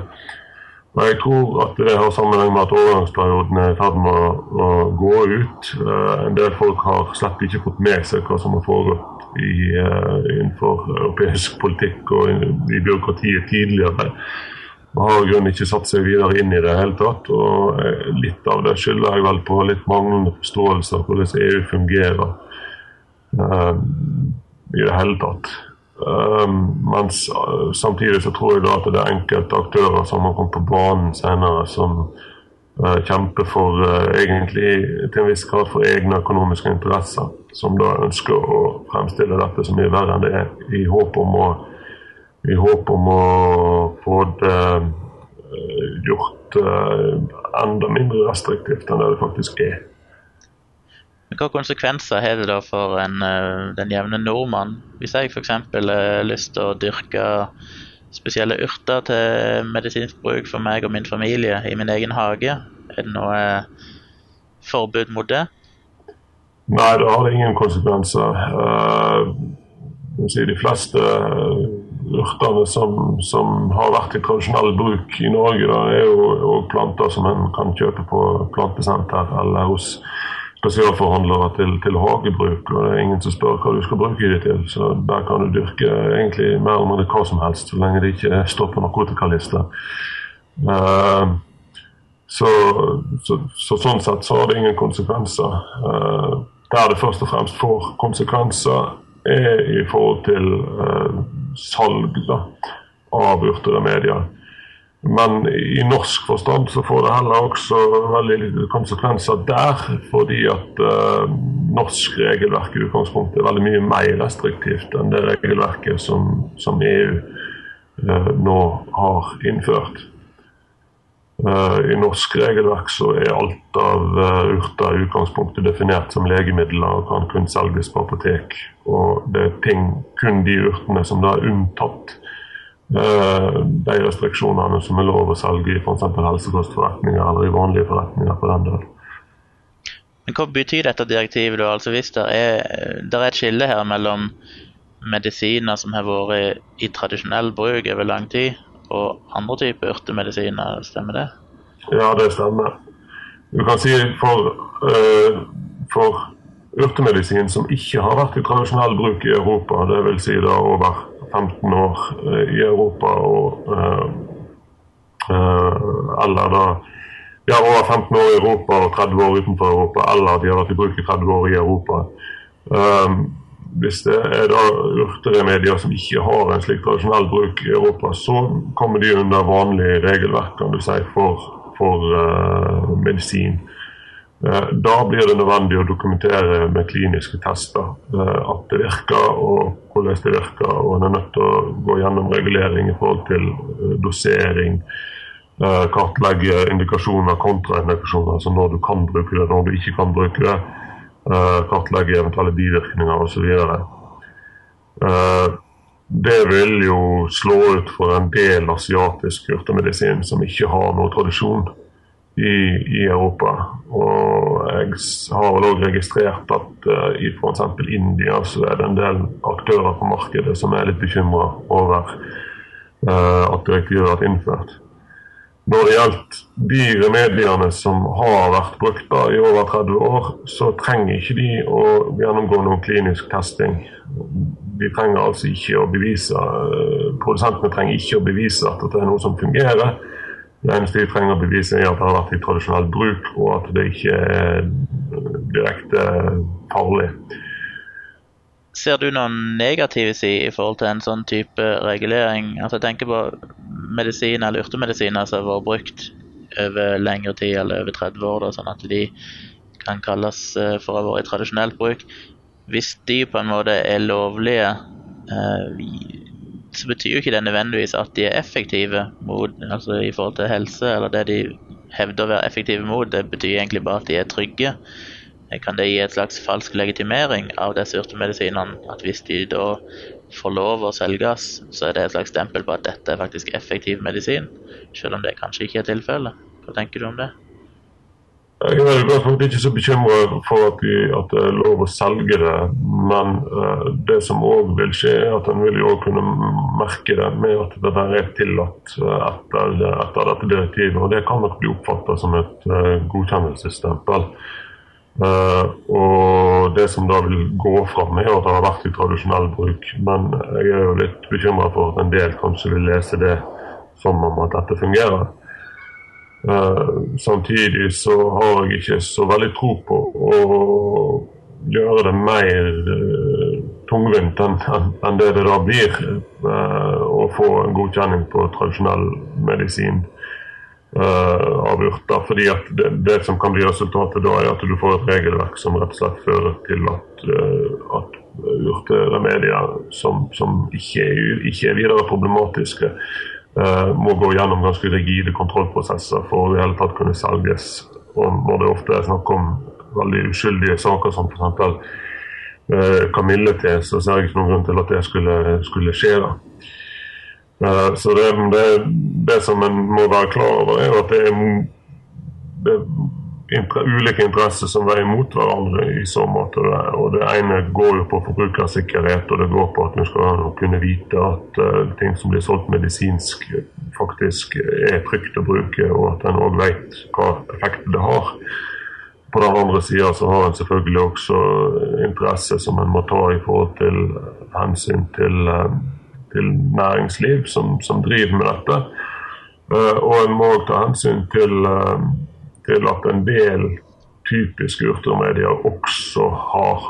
Speaker 6: Og Jeg tror at det har sammenheng med at overgangsperioden er i ferd med å, gå ut. Uh, en del folk har slett ikke fått med seg hva som har foregått i, uh, innenfor europeisk politikk og i, byråkratiet tidligere har i grunnen ikke satt seg videre inn i det hele tatt. og eh, Litt av det skylder jeg vel på litt manglende forståelse av hvordan EU fungerer i det hele tatt. Um, mens samtidig så tror jeg da at det er enkelte aktører som har kommet på banen senere, som kjemper for eh, egentlig til en viss grad for egne økonomiske interesser, som da ønsker å fremstille dette så mye verre enn det er, i håp om å, i håp om å få det eh, gjort enda mindre restriktivt enn det det faktisk er.
Speaker 5: Hva konsekvenser har det da for en, den jevne nordmann? Hvis jeg f.eks. har lyst til å dyrke spesielle urter til medisinsk bruk for meg og min familie i min egen hage? Er det noe eh, forbud mot det?
Speaker 6: Nei, det har ingen konsekvenser. De fleste urtene som, som, har vært i tradisjonell bruk i Norge, da, er jo planter som en kan kjøpe på plantesenter eller hos spesialforhandlere til, til, hagebruk. og Det er ingen som spør hva du skal bruke det til. Så der kan du dyrke egentlig mer eller mindre hva som helst, så lenge det ikke står på narkotikalista. Uh, så, så, så, sånn sett så har det ingen konsekvenser. Uh, der det først og fremst får konsekvenser, er i forhold til uh, salg da, av urteremedier. Men i norsk forstand så får det heller også veldig lite konsekvenser der, fordi at uh, norsk regelverk i utgangspunktet er veldig mye mer restriktivt enn det regelverket som, som EU uh, nå har innført. Uh, I norsk regelverk så er alt av urter i utgangspunktet definert som legemidler og kan kun selges på apotek. Og det er ting, kun de urtene som da er unntatt de restriksjonene som er lov å selge i f.eks. helsekostforretninger eller i vanlige forretninger på den del.
Speaker 5: Men Hva betyr dette direktivet? da? Altså Hvis det er, der er et skille her mellom medisiner som har vært i tradisjonell bruk over lang tid, og andre typer urtemedisiner, stemmer det?
Speaker 6: Ja, det stemmer. Du kan si for, uh, for urtemedisin som ikke har vært i tradisjonell bruk i Europa, dvs. Si da over 15 år eh, i Europa og eh, eh, Eller da ja, over 15 år i Europa og 30 år utenfor Europa, eller de har vært i bruk i 30 år i Europa. Hvis det er da urteremedier som ikke har en slik tradisjonell bruk i Europa, så kommer de under vanlig regelverk kan du si, for, for medisin. Eh, da blir det nødvendig å dokumentere med kliniske tester eh, at det virker og hvordan det virker. Og en er nødt til å gå gjennom regulering i forhold til eh, dosering, kartlegge indikasjoner, kontraindikasjoner, altså når du kan bruke det, når du ikke kan bruke det. Kartlegge eventuelle bivirkninger osv. Det vil jo slå ut for en del asiatisk urtemedisin som ikke har noe tradisjon i, i Europa. Og jeg har vel òg registrert at uh, i f.eks. India så er det en del aktører på markedet som er litt bekymra over uh, at direktivet har vært innført. Når det gjelder de remediene som har vært brukt da, i over 30 år, så trenger ikke de å gjennomgå noen klinisk testing. De trenger altså ikke å bevise, uh, Produsentene trenger ikke å bevise at det er noe som fungerer. Det eneste de trenger å bevise, er at det har vært i tradisjonell bruk, og at det ikke er direkte farlig.
Speaker 5: Ser du noen negative sider i forhold til en sånn type regulering? Altså jeg tenker på medisin eller urtemedisiner som har vært brukt over lengre tid, eller over 30 år, da, sånn at de kan kalles eh, for å ha vært i tradisjonell bruk. Hvis de på en måte er lovlige, eh, så betyr jo ikke det nødvendigvis at de er effektive mot, altså i forhold til helse, eller det de hevder å være effektive mot. Det betyr egentlig bare at de er trygge. Kan det gi et slags falsk legitimering av disse urtemedisinene? At hvis de da får lov å selges, så er det et slags stempel på at dette er faktisk effektiv medisin? Selv om det kanskje ikke er tilfellet. Hva tenker du om det?
Speaker 6: Jeg er i ikke så bekymra for at, de, at, det er lov å selge det. Men uh, det som òg vil skje, er at en vil jo kunne merke det med at det der er tillatt uh, etter, etter, dette direktivet. Og det kan nok bli oppfatta som et uh, godkjennelsesstempel. og det som da vil gå fram, er at det har vært i tradisjonell bruk. Men jeg er jo litt bekymra for at en del kanskje vil lese det som om at dette fungerer. Uh, samtidig så har jeg ikke så veldig tro på å gjøre det mer uh, tungvint enn en det det da blir uh, å få en godkjenning på tradisjonell medisin. eh, av urter. fordi at det, det, som kan bli resultatet da, er at du får et regelverk som rett og slett fører til at, at urteremedier som, som ikke, ikke, er, videre problematiske, må gå gjennom ganske rigide kontrollprosesser for å i hele tatt kunne selges. Og når det ofte er snakk om veldig uskyldige saker som f.eks. Uh, kamillete, så ser jeg ikke noen grunn til at det skulle, skulle skje. da. Uh, så det, det, det, som en må være klar over, er at det er, ulike interesser som veier mot hverandre i så måte. Og Det ene går jo på forbrukersikkerhet, og det går på at du skal kunne vite at uh, ting som blir solgt medisinsk, faktisk er trygt å bruke, og at en òg vet hva effekt det har. På den andre sida så har en selvfølgelig også interesse som en må ta i forhold til hensyn til, eh, til næringsliv som, som, driver med dette. Eh, og en må òg ta hensyn til, eh, til, at en del typiske urteremedier også har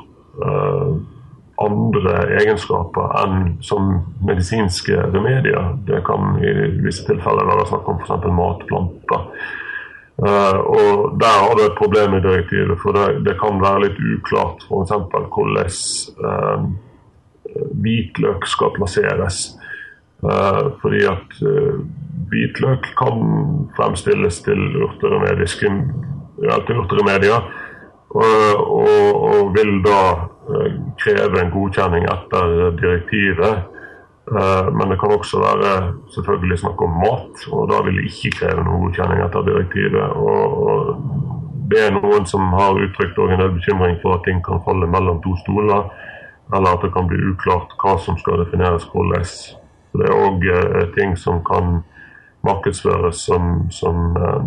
Speaker 6: andre egenskaper enn som medisinske remedier. Det kan i visse tilfeller være snakk om f.eks. matplanter Uh, og Der har du et problem i direktivet, for det, det kan være litt uklart f.eks. hvordan uh, hvitløk skal plasseres. Uh, fordi at hvitløk kan fremstilles til urteremediske urteremedier, og, og, og, vil da kreve en godkjenning etter direktivet. Eh, men det kan også være selvfølgelig snakk om mat, og da vil det ikke kreve noen godkjenning etter direktivet. Og det er noen som har uttrykt en del bekymring for at ting kan falle mellom to stoler, eller at det kan bli uklart hva som skal defineres hvordan. Det er òg eh, ting som kan markedsføres som, som eh,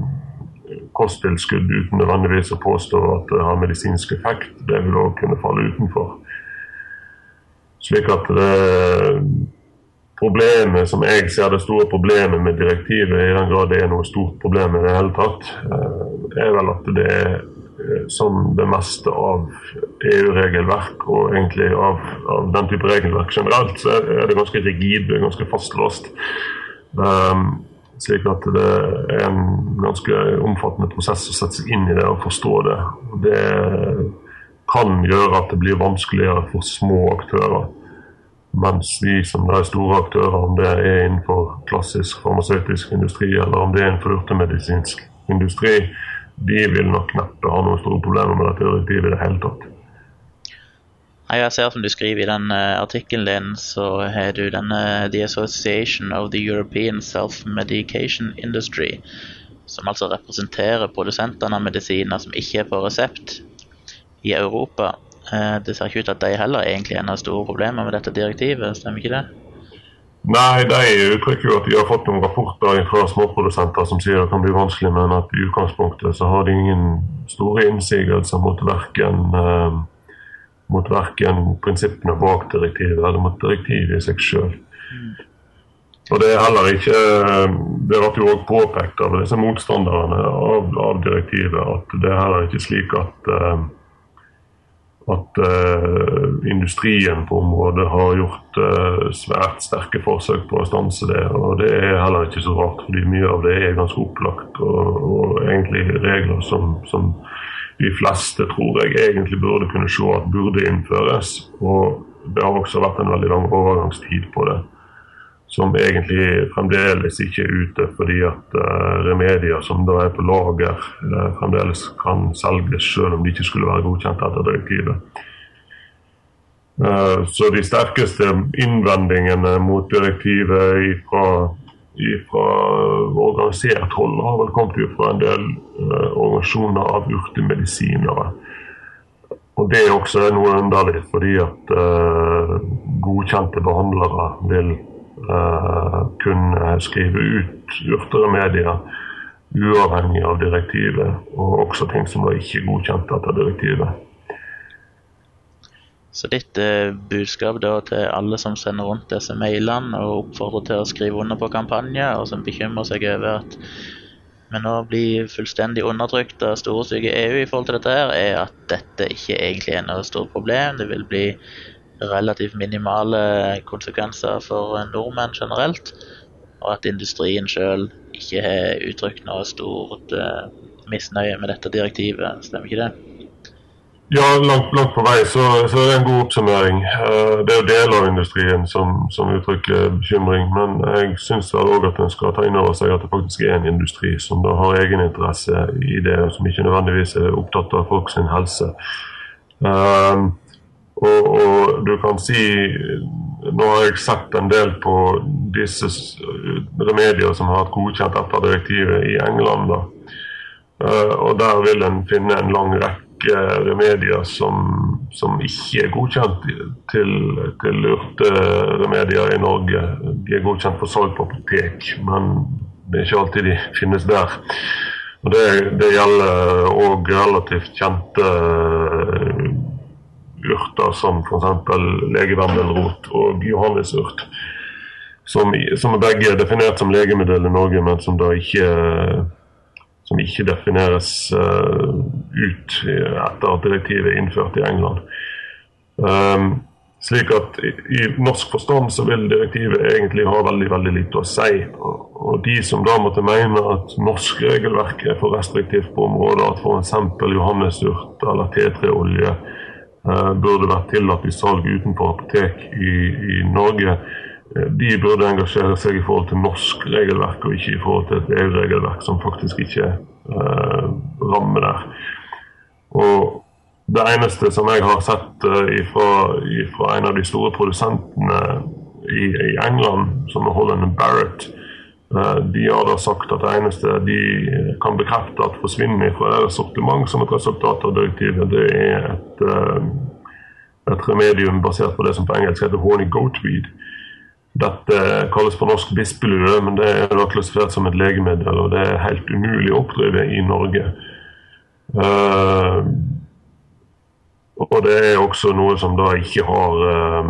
Speaker 6: kosttilskudd uten nødvendigvis å påstå at det har medisinsk effekt. Det vil òg kunne falle utenfor. Slik at det problemet som jeg ser det store problemet med direktivet, i den grad det er noe stort problem i det hele tatt, eh, er vel at det er eh, som det meste av EU-regelverk, og egentlig av, av, den type regelverk generelt, så er det ganske rigid, det er ganske fastlåst. Um, slik at det er en ganske omfattende prosess å sette seg inn i det og forstå det. Det kan gjøre at det blir vanskeligere for små aktører. Mens vi som er store aktører, om det er innenfor klassisk farmasøytisk industri eller om det er innenfor urtemedisinsk industri, de vil nok neppe ha noen store problemer med dette direktivet i det hele tatt.
Speaker 5: Jeg ser som du skriver i den uh, artikkelen din, så har du denne The Association of the European Self-Medication Industry, som altså representerer produsentene av medisiner som ikke er på resept i Europa. Uh, det ser ikke ut at de heller egentlig er noen store problemer med dette direktivet, stemmer ikke det?
Speaker 6: Nei, de uttrykker jo at de har fått noen rapporter fra småprodusenter som sier det kan bli vanskelig, men at i utgangspunktet så har de ingen store innsigelser mot verken, eh, mot verken prinsippene bak direktivet eller mot direktivet i seg sjøl. Mm. Og Det er heller ikke, det ble jo også påpekt av disse motstanderne av, av, direktivet at det er heller ikke slik at eh, at uh, industrien på området har gjort uh, svært sterke forsøk på å stanse det. Og det er heller ikke så rart, fordi mye av det er ganske opplagt og, og egentlig regler som, som, de fleste tror jeg egentlig burde kunne se at burde innføres. Og det har også vært en veldig lang overgangstid på det som egentlig fremdeles ikke er ute, fordi at uh, remedier som da er på lager, uh, fremdeles kan selges selv om de ikke skulle være godkjent etter direktivet. Uh, så de sterkeste innvendingene mot direktivet fra organisert hold har vel kommet fra en del organisasjoner av urtemedisinere. Og Det er også noe underlig, fordi at godkjente behandlere vil eh, kunne skrive ut urteremedier uavhengig av direktivet, og også ting som var ikke godkjent etter direktivet.
Speaker 5: Så ditt eh, budskap da til alle som sender rundt disse mailene og oppfordrer til å skrive under på kampanjer, og som bekymrer seg over at vi nå blir fullstendig undertrykt av store stygge EU i forhold til dette, her, er at dette ikke egentlig er noe stort problem. Det vil bli relativt minimale konsekvenser for nordmenn generelt. og at industrien sjøl ikke har uttrykt noe stort uh, misnøye med dette direktivet. Stemmer ikke det?
Speaker 6: Ja, langt, langt på vei så, så, er det en god oppsummering. Uh, det er jo deler av industrien som, som uttrykker bekymring. Men jeg syns òg at en skal ta inn over seg at det faktisk er en industri som da har egeninteresse i det, og som ikke nødvendigvis er opptatt av folk sin helse. Um, og, og, du kan si Nå har jeg sett en del på disse remedier som har hatt godkjent etter direktivet i England. da. Uh, og Der vil en finne en lang rekke remedier som, som ikke er godkjent til, til urteremedier i Norge. De er godkjent for salg på apotek, men det er ikke alltid de finnes der. Og Det, det gjelder òg relativt kjente urter som f.eks. legevendelrot og johannesurt. Som, som begge er definert som legemiddel i Norge, men som da ikke som ikke defineres uh, ut etter at direktivet er innført i England. Um, slik at i, i, norsk forstand så vil direktivet egentlig ha veldig veldig lite å si. Og, og de som da måtte mene at norsk regelverk er for restriktivt på området, at f.eks. johannesurt eller T3-olje uh, burde vært tillatt i salg utenfor apotek i, i Norge, eh, de burde engasjere seg i forhold til norsk regelverk, og ikke i forhold til et EU-regelverk som faktisk ikke eh, rammer der. Og det eneste som jeg har sett uh, fra en av de store produsentene i, i England, som er Holland Barrett, Eh, de har da sagt at det eneste de kan bekrefte at forsvinner fra deres sortiment som et resultat av direktivet, det er et, eh, et remedium basert på det som på engelsk heter horny goatweed. Dette kalles på norsk bispelue, men det er da klassifisert som et legemiddel, og det er helt umulig å oppdrive i Norge. Og det er også noe som da ikke har uh,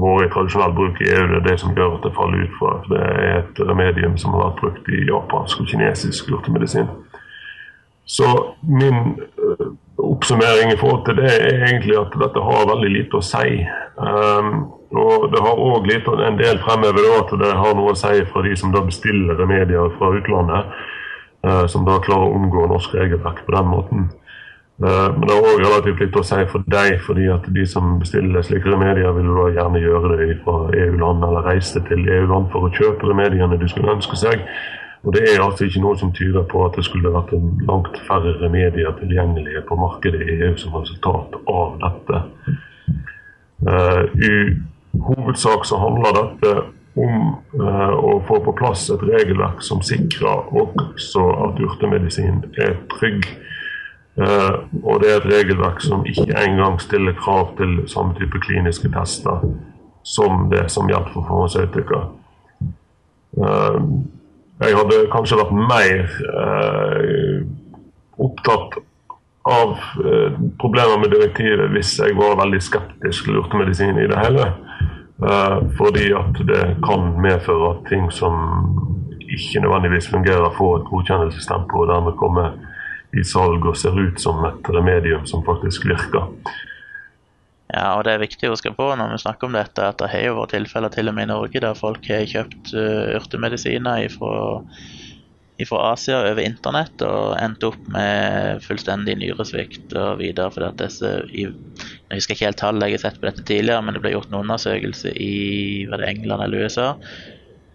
Speaker 6: vært i tradisjonell bruk i EU. Det er det som gjør at det faller ut fra. Det er et remedium som har vært brukt i japansk og kinesisk urtemedisin. Så min uh, oppsummering i forhold til det er egentlig at dette har veldig lite å si. Um, og det har òg en del fremhevet at det har noe å si fra de som da bestiller remedier fra utlandet, uh, som da klarer å omgå norsk regelverk på den måten. Eh, men det er òg relativt litt å si for deg, fordi at de som bestiller slike remedier, vil da gjerne gjøre det fra EU-land eller reise til EU-land for å kjøpe remediene de skulle ønske seg. Og Det er altså ikke noe som tyder på at det skulle vært langt færre remedier tilgjengelige på markedet i EU som resultat av dette. Uh, I hovedsak så handler dette om uh, å få på plass et regelverk som sikrer også at urtemedisin er trygg og det er et regelverk som ikke engang stiller krav til samme type kliniske tester som det som gjaldt for farmasøytika. Uh, jeg hadde kanskje vært mer uh, opptatt av problemer med direktivet hvis jeg var veldig skeptisk til urtemedisin i det hele. fordi at det kan medføre at ting som ikke nødvendigvis fungerer, får et godkjennelsestempo og dermed kommer i salg og ser ut som et remedium som faktisk virker.
Speaker 5: Ja, og det er viktig å huske på når vi snakker om dette, at det har jo vært tilfeller til og med i Norge der folk har kjøpt uh, urtemedisiner fra Asia over internett og endt opp med fullstendig nyresvikt og videre. fordi at disse, Jeg husker ikke helt tallet jeg har sett på dette tidligere, men det ble gjort en undersøkelse i England eller USA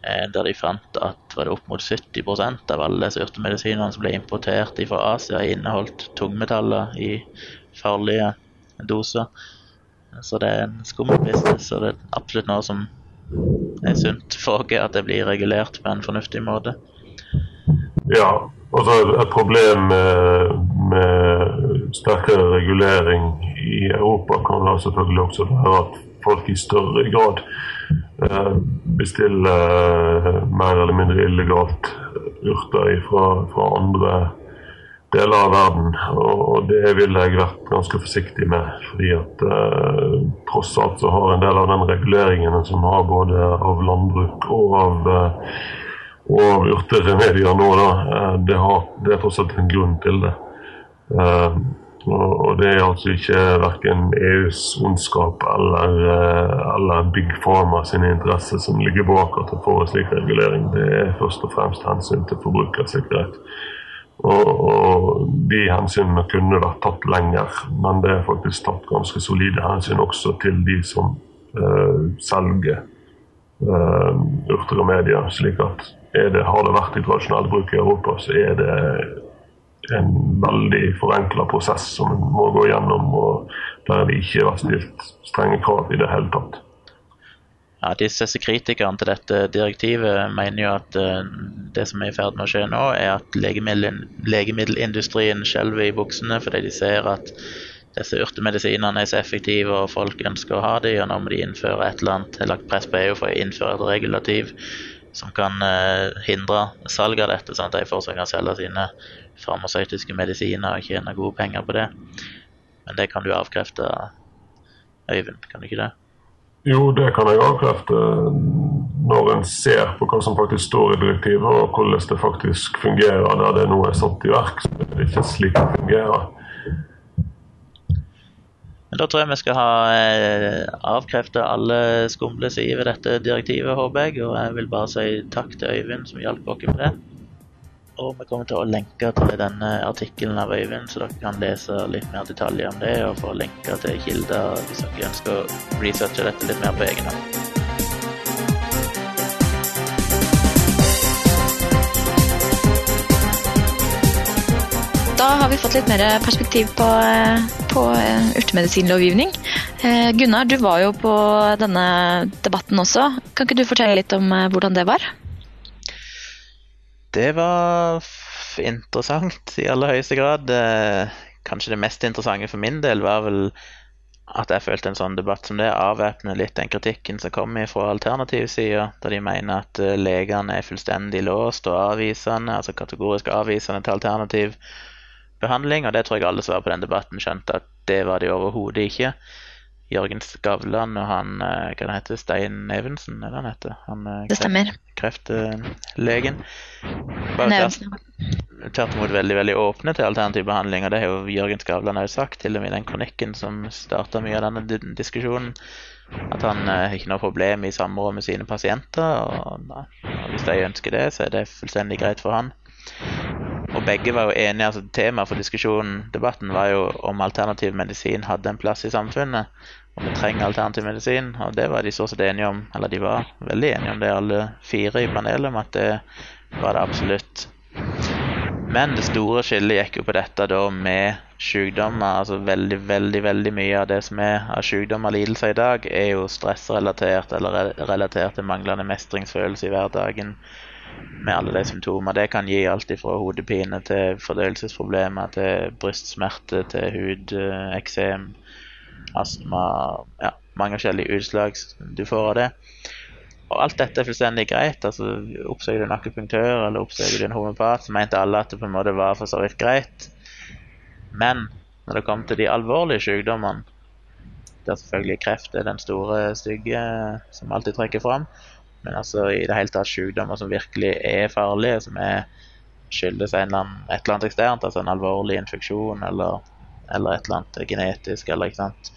Speaker 5: der de fant at var det opp mot 70 av alle urtemedisinene som ble importert fra Asia, inneholdt tungmetaller i farlige doser. Så det er en skummel business, og det er absolutt noe som er sunt for oss at det blir regulert på en fornuftig måte.
Speaker 6: Ja, og så et problem med, med sterkere regulering i Europa kan da selvfølgelig også være at folk i større grad Eh, bestille eh, mer eller mindre illegalt urter fra, fra andre deler av verden. Og det ville jeg vært ganske forsiktig med. fordi at eh, tross alt så har en del av den reguleringen som har både av landbruk og av, eh, og av urteremedier nå, da, det, har, det er tross alt en grunn til det. Eh, Og, det er altså ikke verken EUs ondskap eller, eh, eller Big Pharma sine interesser som ligger bak at det får en slik regulering. Det er først og fremst hensyn til forbrukersikkerhet. Og, og de hensynene kunne vært tatt lenger, men det er faktisk tatt ganske solide hensyn også til de som uh, selger uh, urter og medier. slik at det, har det vært i tradisjonell bruk i Europa, så er det en veldig forenkla prosess som en må gå gjennom, og der det ikke vært stilt strenge krav i det hele tatt.
Speaker 5: Ja, Disse kritikerne til dette direktivet mener jo at uh, det som er i ferd med å skje nå, er at legemiddel, legemiddelindustrien skjelver i buksene fordi de ser at disse urtemedisinene er så effektive og folk ønsker å ha dem, og nå må de innføre et eller annet, eller press på EU for å innføre et regulativ som kan uh, hindre salg av dette, sånn at de fortsatt kan selge sine farmasøytiske medisiner og tjene gode penger på det. Men det kan du avkrefte, Øyvind, kan du ikke det?
Speaker 6: Jo, det kan jeg avkrefte når en ser på hva som faktisk står i direktivet, og hvordan det faktisk fungerer der det nå er satt i verk. Så det er ikke slik det fungerer.
Speaker 5: Men Da tror jeg vi skal ha eh, alle skumle sider ved dette direktivet, håper jeg. Og jeg vil bare si takk til Øyvind som hjalp oss med det. Og vi kommer til å lenke til denne artikkelen av Øyvind, så dere kan lese litt mer detaljer om det, og få lenker til kilder hvis dere ønsker å researche dette litt mer på egen hånd.
Speaker 1: Da har vi fått litt mer perspektiv på, på urtemedisinlovgivning. Eh, Gunnar, du var jo på denne debatten også. Kan ikke du fortelle litt om eh, hvordan det var?
Speaker 5: Det var interessant i aller høyeste grad. Kanskje det mest interessante for min del var vel at jeg følte en sånn debatt som det avvæpner litt den kritikken som kommer fra alternativsida, da de mener at eh, legene er fullstendig låst og avvisende, altså kategorisk avvisende til alternativ behandling. Og det tror jeg alle som var på den debatten, skjønte at det var de overhodet ikke. Jørgen Skavlan og han eh, hva det heter, Stein Evensen, er det han heter? Han,
Speaker 1: eh, det stemmer.
Speaker 5: Kreftlegen. Tvert imot veldig veldig åpne til alternativ behandling, og det har jo Jørgen Skavlan òg sagt, til og med i den kronikken som starta mye av denne diskusjonen. At han har uh, ikke noe problem i samråd med sine pasienter. Og, og hvis de ønsker det, så er det fullstendig greit for han. Og begge var jo enige, altså Temaet for diskusjonen, debatten, var jo om alternativ medisin hadde en plass i samfunnet og vi trenger alternativ medisin. Og det var de så sett enige om, eller de var veldig enige om det, alle fire i panelet, om at det var det absolutt. Men det store skillet gikk jo på dette da med sykdommer. Altså veldig, veldig veldig mye av det som er av sykdommer og lidelser i dag, er jo stressrelatert eller relatert til manglende mestringsfølelse i hverdagen med alle de symptomer. Det kan gi alt fra hodepine til fordøyelsesproblemer til brystsmerte til hudeksem astma ja, Mange forskjellige utslag du får av det. Og alt dette er fullstendig greit. altså Oppsøker du en akupunktør eller oppsøker du en homopat, så mente alle at det på en måte var for så vidt greit. Men når det kom til de alvorlige sykdommene, der selvfølgelig kreft er den store stygge som alltid trekker fram, men altså i det hele tatt sykdommer som virkelig er farlige, som er skyldes en eller annen, et eller annet eksternt, altså en alvorlig infeksjon eller, eller et eller annet genetisk, eller ikke sant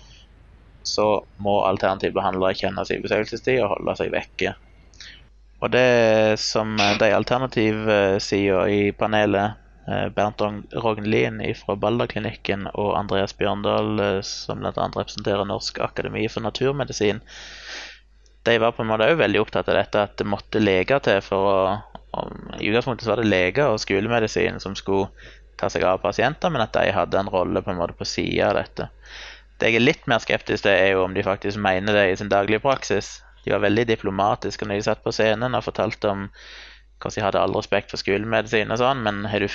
Speaker 5: så må alternativbehandlere kjenne sin besøkelsestid og holde seg vekke. Og det som de alternativsidene i panelet, eh, Bernt Rognlien fra Balderklinikken og Andreas Bjørndal, eh, som bl.a. representerer Norsk akademi for naturmedisin, de var på en måte òg veldig opptatt av dette at det måtte leger til for å I utgangspunktet var det leger og skolemedisin som skulle ta seg av pasienter, men at de hadde en rolle på en måte på sida av dette. Det jeg er litt mer skeptisk til, er jo om de faktisk mener det i sin daglige praksis. De var veldig diplomatiske når de satt på scenen og fortalte om hvordan de hadde all respekt for skolemedisin og sånn, men har du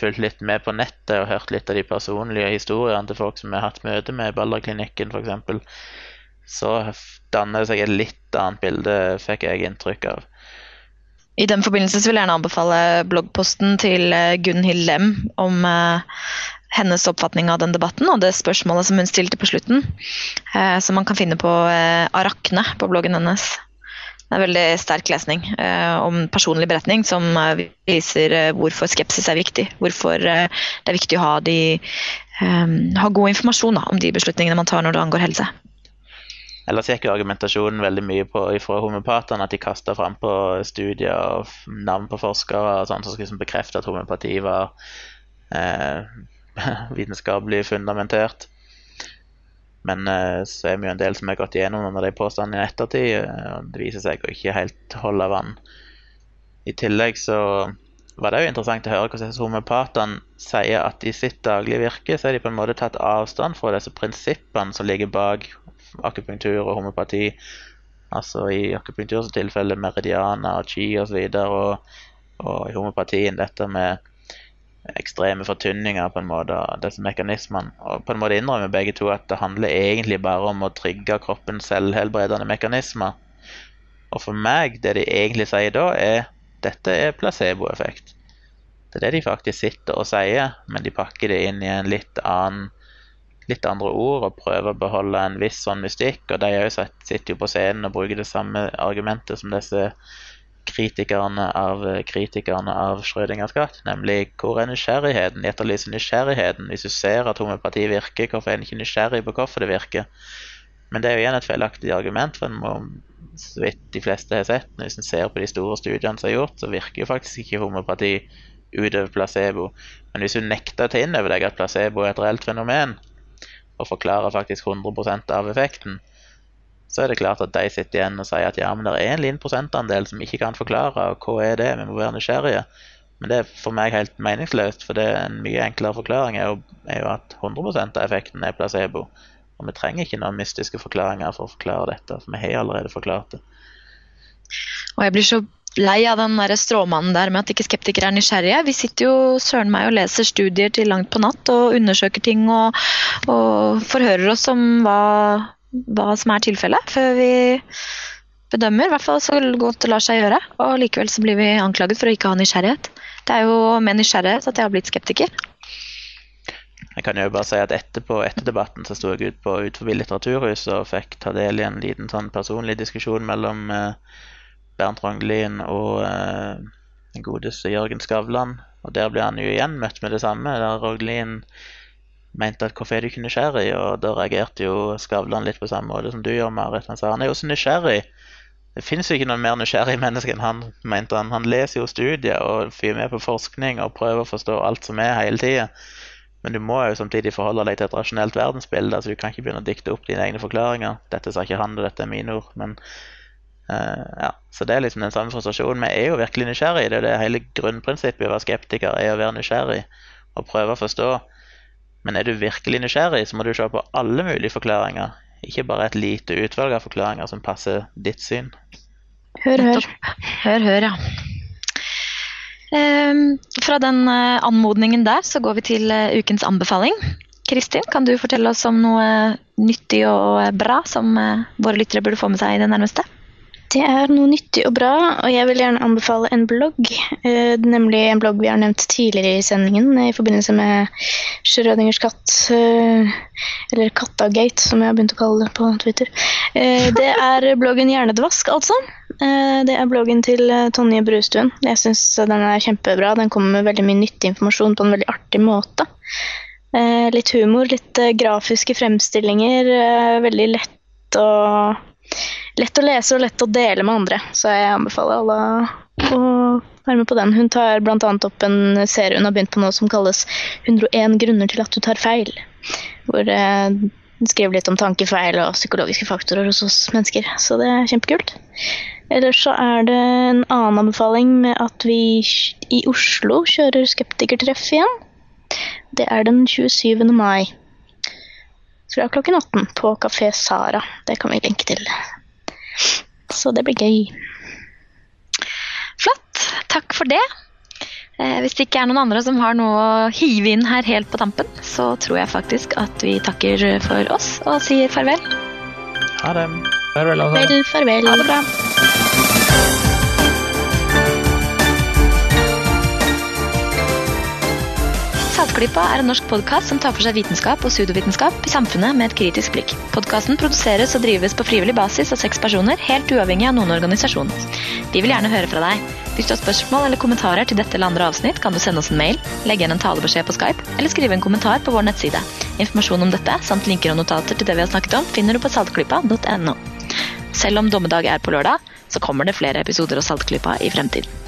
Speaker 5: fulgt litt med på nettet og hørt litt av de personlige historiene til folk som har hatt møte med Balderklinikken f.eks., så danner det seg et litt annet bilde, fikk jeg inntrykk av.
Speaker 1: I den forbindelse vil jeg gjerne anbefale bloggposten til eh, Gunhild Lem om uh, hennes oppfatning av den debatten og det spørsmålet som hun stilte på slutten. Eh, som man kan finne på eh, Arakne på bloggen hennes. Det er veldig sterk lesning eh, om personlig beretning som eh, viser eh, hvorfor skepsis er viktig. Hvorfor eh, det er viktig å ha de ha god informasjon da, om de beslutningene man tar når det angår helse.
Speaker 5: Ellers gikk jo argumentasjonen veldig mye på fra homopatene at de kasta fram på studier og navn på forskere og sånn som skulle bekrefte at homopati var eh, vitenskapelig fundamentert. Men eh, så er vi jo en del som har gått igjennom noen av de påstandene i ettertid, eh, og det viser seg å ikke helt holde vann. I tillegg så var det jo interessant å høre hvordan homopatene sier at i sitt daglige virke så har de på en måte tatt avstand fra disse prinsippene som ligger bak akupunktur og homopati. Altså i akupunkturs tilfelle meridianer, chi osv. Og, og, og i homopatien dette med ekstreme fortynninger på en måte av disse mekanismene. Og på en måte innrømmer begge to at det handler egentlig bare om å trygge kroppens selvhelbredende mekanismer. Og for meg, det de egentlig sier da, er dette er placeboeffekt. Det er det de faktisk sitter og sier, men de pakker det inn i en litt annen litt andre ord og prøver å beholde en viss sånn mystikk. Og de sitter jo på scenen og bruker det samme argumentet som disse kritikerne av kritikerne av Schrødingers katt, nemlig hvor er nysgjerrigheten? De etterlyser nysgjerrigheten. Hvis du ser at homopati virker, hvorfor er en ikke nysgjerrig på hvorfor det virker? Men det er jo igjen et feilaktig argument, for må, så vidt de fleste har sett, hvis en ser på de store studiene som er gjort, så virker jo faktisk ikke homopati utover placebo. Men hvis du nekter å ta inn over deg at placebo er et reelt fenomen, og forklarer faktisk 100% av effekten, så er det klart at de sitter igjen og sier at ja, men det er en liten prosentandel som ikke kan forklare, og hva er det? Vi må være nysgjerrige. Men det er for meg helt meningsløst, for det er en mye enklere forklaring er jo, er jo at 100% av effekten er placebo. Og vi trenger ikke noen mystiske forklaringer for å forklare dette, for vi har allerede forklart det.
Speaker 1: Og jeg blir så lei av den der stråmannen der med at ikke skeptikere er nysgjerrige. Vi sitter jo søren meg og leser studier til langt på natt og undersøker ting og, og forhører oss om hva, hva som er tilfellet, før vi bedømmer. I hvert fall så godt det lar seg gjøre. Og likevel så blir vi anklaget for å ikke ha nysgjerrighet. Det er jo med nysgjerrighet at jeg har blitt skeptiker.
Speaker 5: Jeg kan jo bare si at Etterpå, etter debatten så sto jeg ut på utenfor Litteraturhuset og fikk ta del i en liten sånn personlig diskusjon mellom eh, Bernt Rangelin og eh, den godeste Jørgen Skavlan. Og der ble han jo igjen møtt med det samme. der Rangelin mente at hvorfor er du ikke nysgjerrig? Og da reagerte jo Skavlan litt på samme måte som du gjør, Marit. Han sa han er jo så nysgjerrig. Det fins jo ikke noen mer nysgjerrig menneske enn han, mente han. Han leser jo studier og fyrer med på forskning og prøver å forstå alt som er hele tida. Men du må jo samtidig forholde deg til et rasjonelt verdensbilde. altså Du kan ikke begynne å dikte opp dine egne forklaringer. Dette sa ikke han, og dette er mine ord. men Uh, ja, så det er liksom den samme frustrasjonen. Vi er jo virkelig nysgjerrig. Det er det hele grunnprinsippet i å være skeptiker, er å være nysgjerrig og prøve å forstå. Men er du virkelig nysgjerrig, så må du se på alle mulige forklaringer. Ikke bare et lite utvalg av forklaringer som passer ditt syn.
Speaker 3: Hør, hør.
Speaker 1: Hør, hør, ja. Um, fra den uh, anmodningen der så går vi til uh, ukens anbefaling. Kristin, kan du fortelle oss om noe nyttig og bra som våre lyttere burde få med seg i det nærmeste?
Speaker 3: Det er noe nyttig og bra, og jeg vil gjerne anbefale en blogg. Eh, nemlig en blogg vi har nevnt tidligere i sendingen i forbindelse med Schrødingers katt. Eh, eller Kattagate, som jeg har begynt å kalle det på Twitter. Eh, det er bloggen Hjernedvask, altså. Eh, det er bloggen til eh, Tonje Brustuen. Jeg syns den er kjempebra. Den kommer med veldig mye nyttig informasjon på en veldig artig måte. Eh, litt humor, litt grafiske fremstillinger. veldig lett å lett å lese og lett å dele med andre. Så jeg anbefaler alle å være med på den. Hun tar bl.a. opp en serie hun har begynt på nå som kalles 101 grunner til at du tar feil. Hvor eh, hun skriver litt om tankefeil og psykologiske faktorer hos oss mennesker. Så det er kjempekult. Ellers så er det en annen anbefaling med at vi i Oslo kjører skeptikertreff igjen. Det er den 27. mai. Fra klokken 18 på Kafé Sara. Det kan vi linke til så det blir gøy.
Speaker 1: Flott. Takk for det. Eh, hvis det ikke er noen andre som har noe å hive inn her helt på tampen, så tror jeg faktisk at vi takker for oss og sier farvel.
Speaker 5: Ha det.
Speaker 2: Farvel.
Speaker 3: Farvel, farvel.
Speaker 1: Ha det bra. Saltklypa er en norsk podkast som tar for seg vitenskap og pseudovitenskap i samfunnet med et kritisk blikk. Podkasten produseres og drives på frivillig basis av seks personer, helt uavhengig av noen organisasjon. Vi vil gjerne høre fra deg. Hvis du har spørsmål eller kommentarer til dette eller andre avsnitt, kan du sende oss en mail, legge igjen en talebeskjed på Skype, eller skrive en kommentar på vår nettside. Informasjon om dette, samt linker og notater til det vi har snakket om, finner du på saltklypa.no. Selv om dommedag er på lørdag, så kommer det flere episoder av Saltklypa i fremtiden.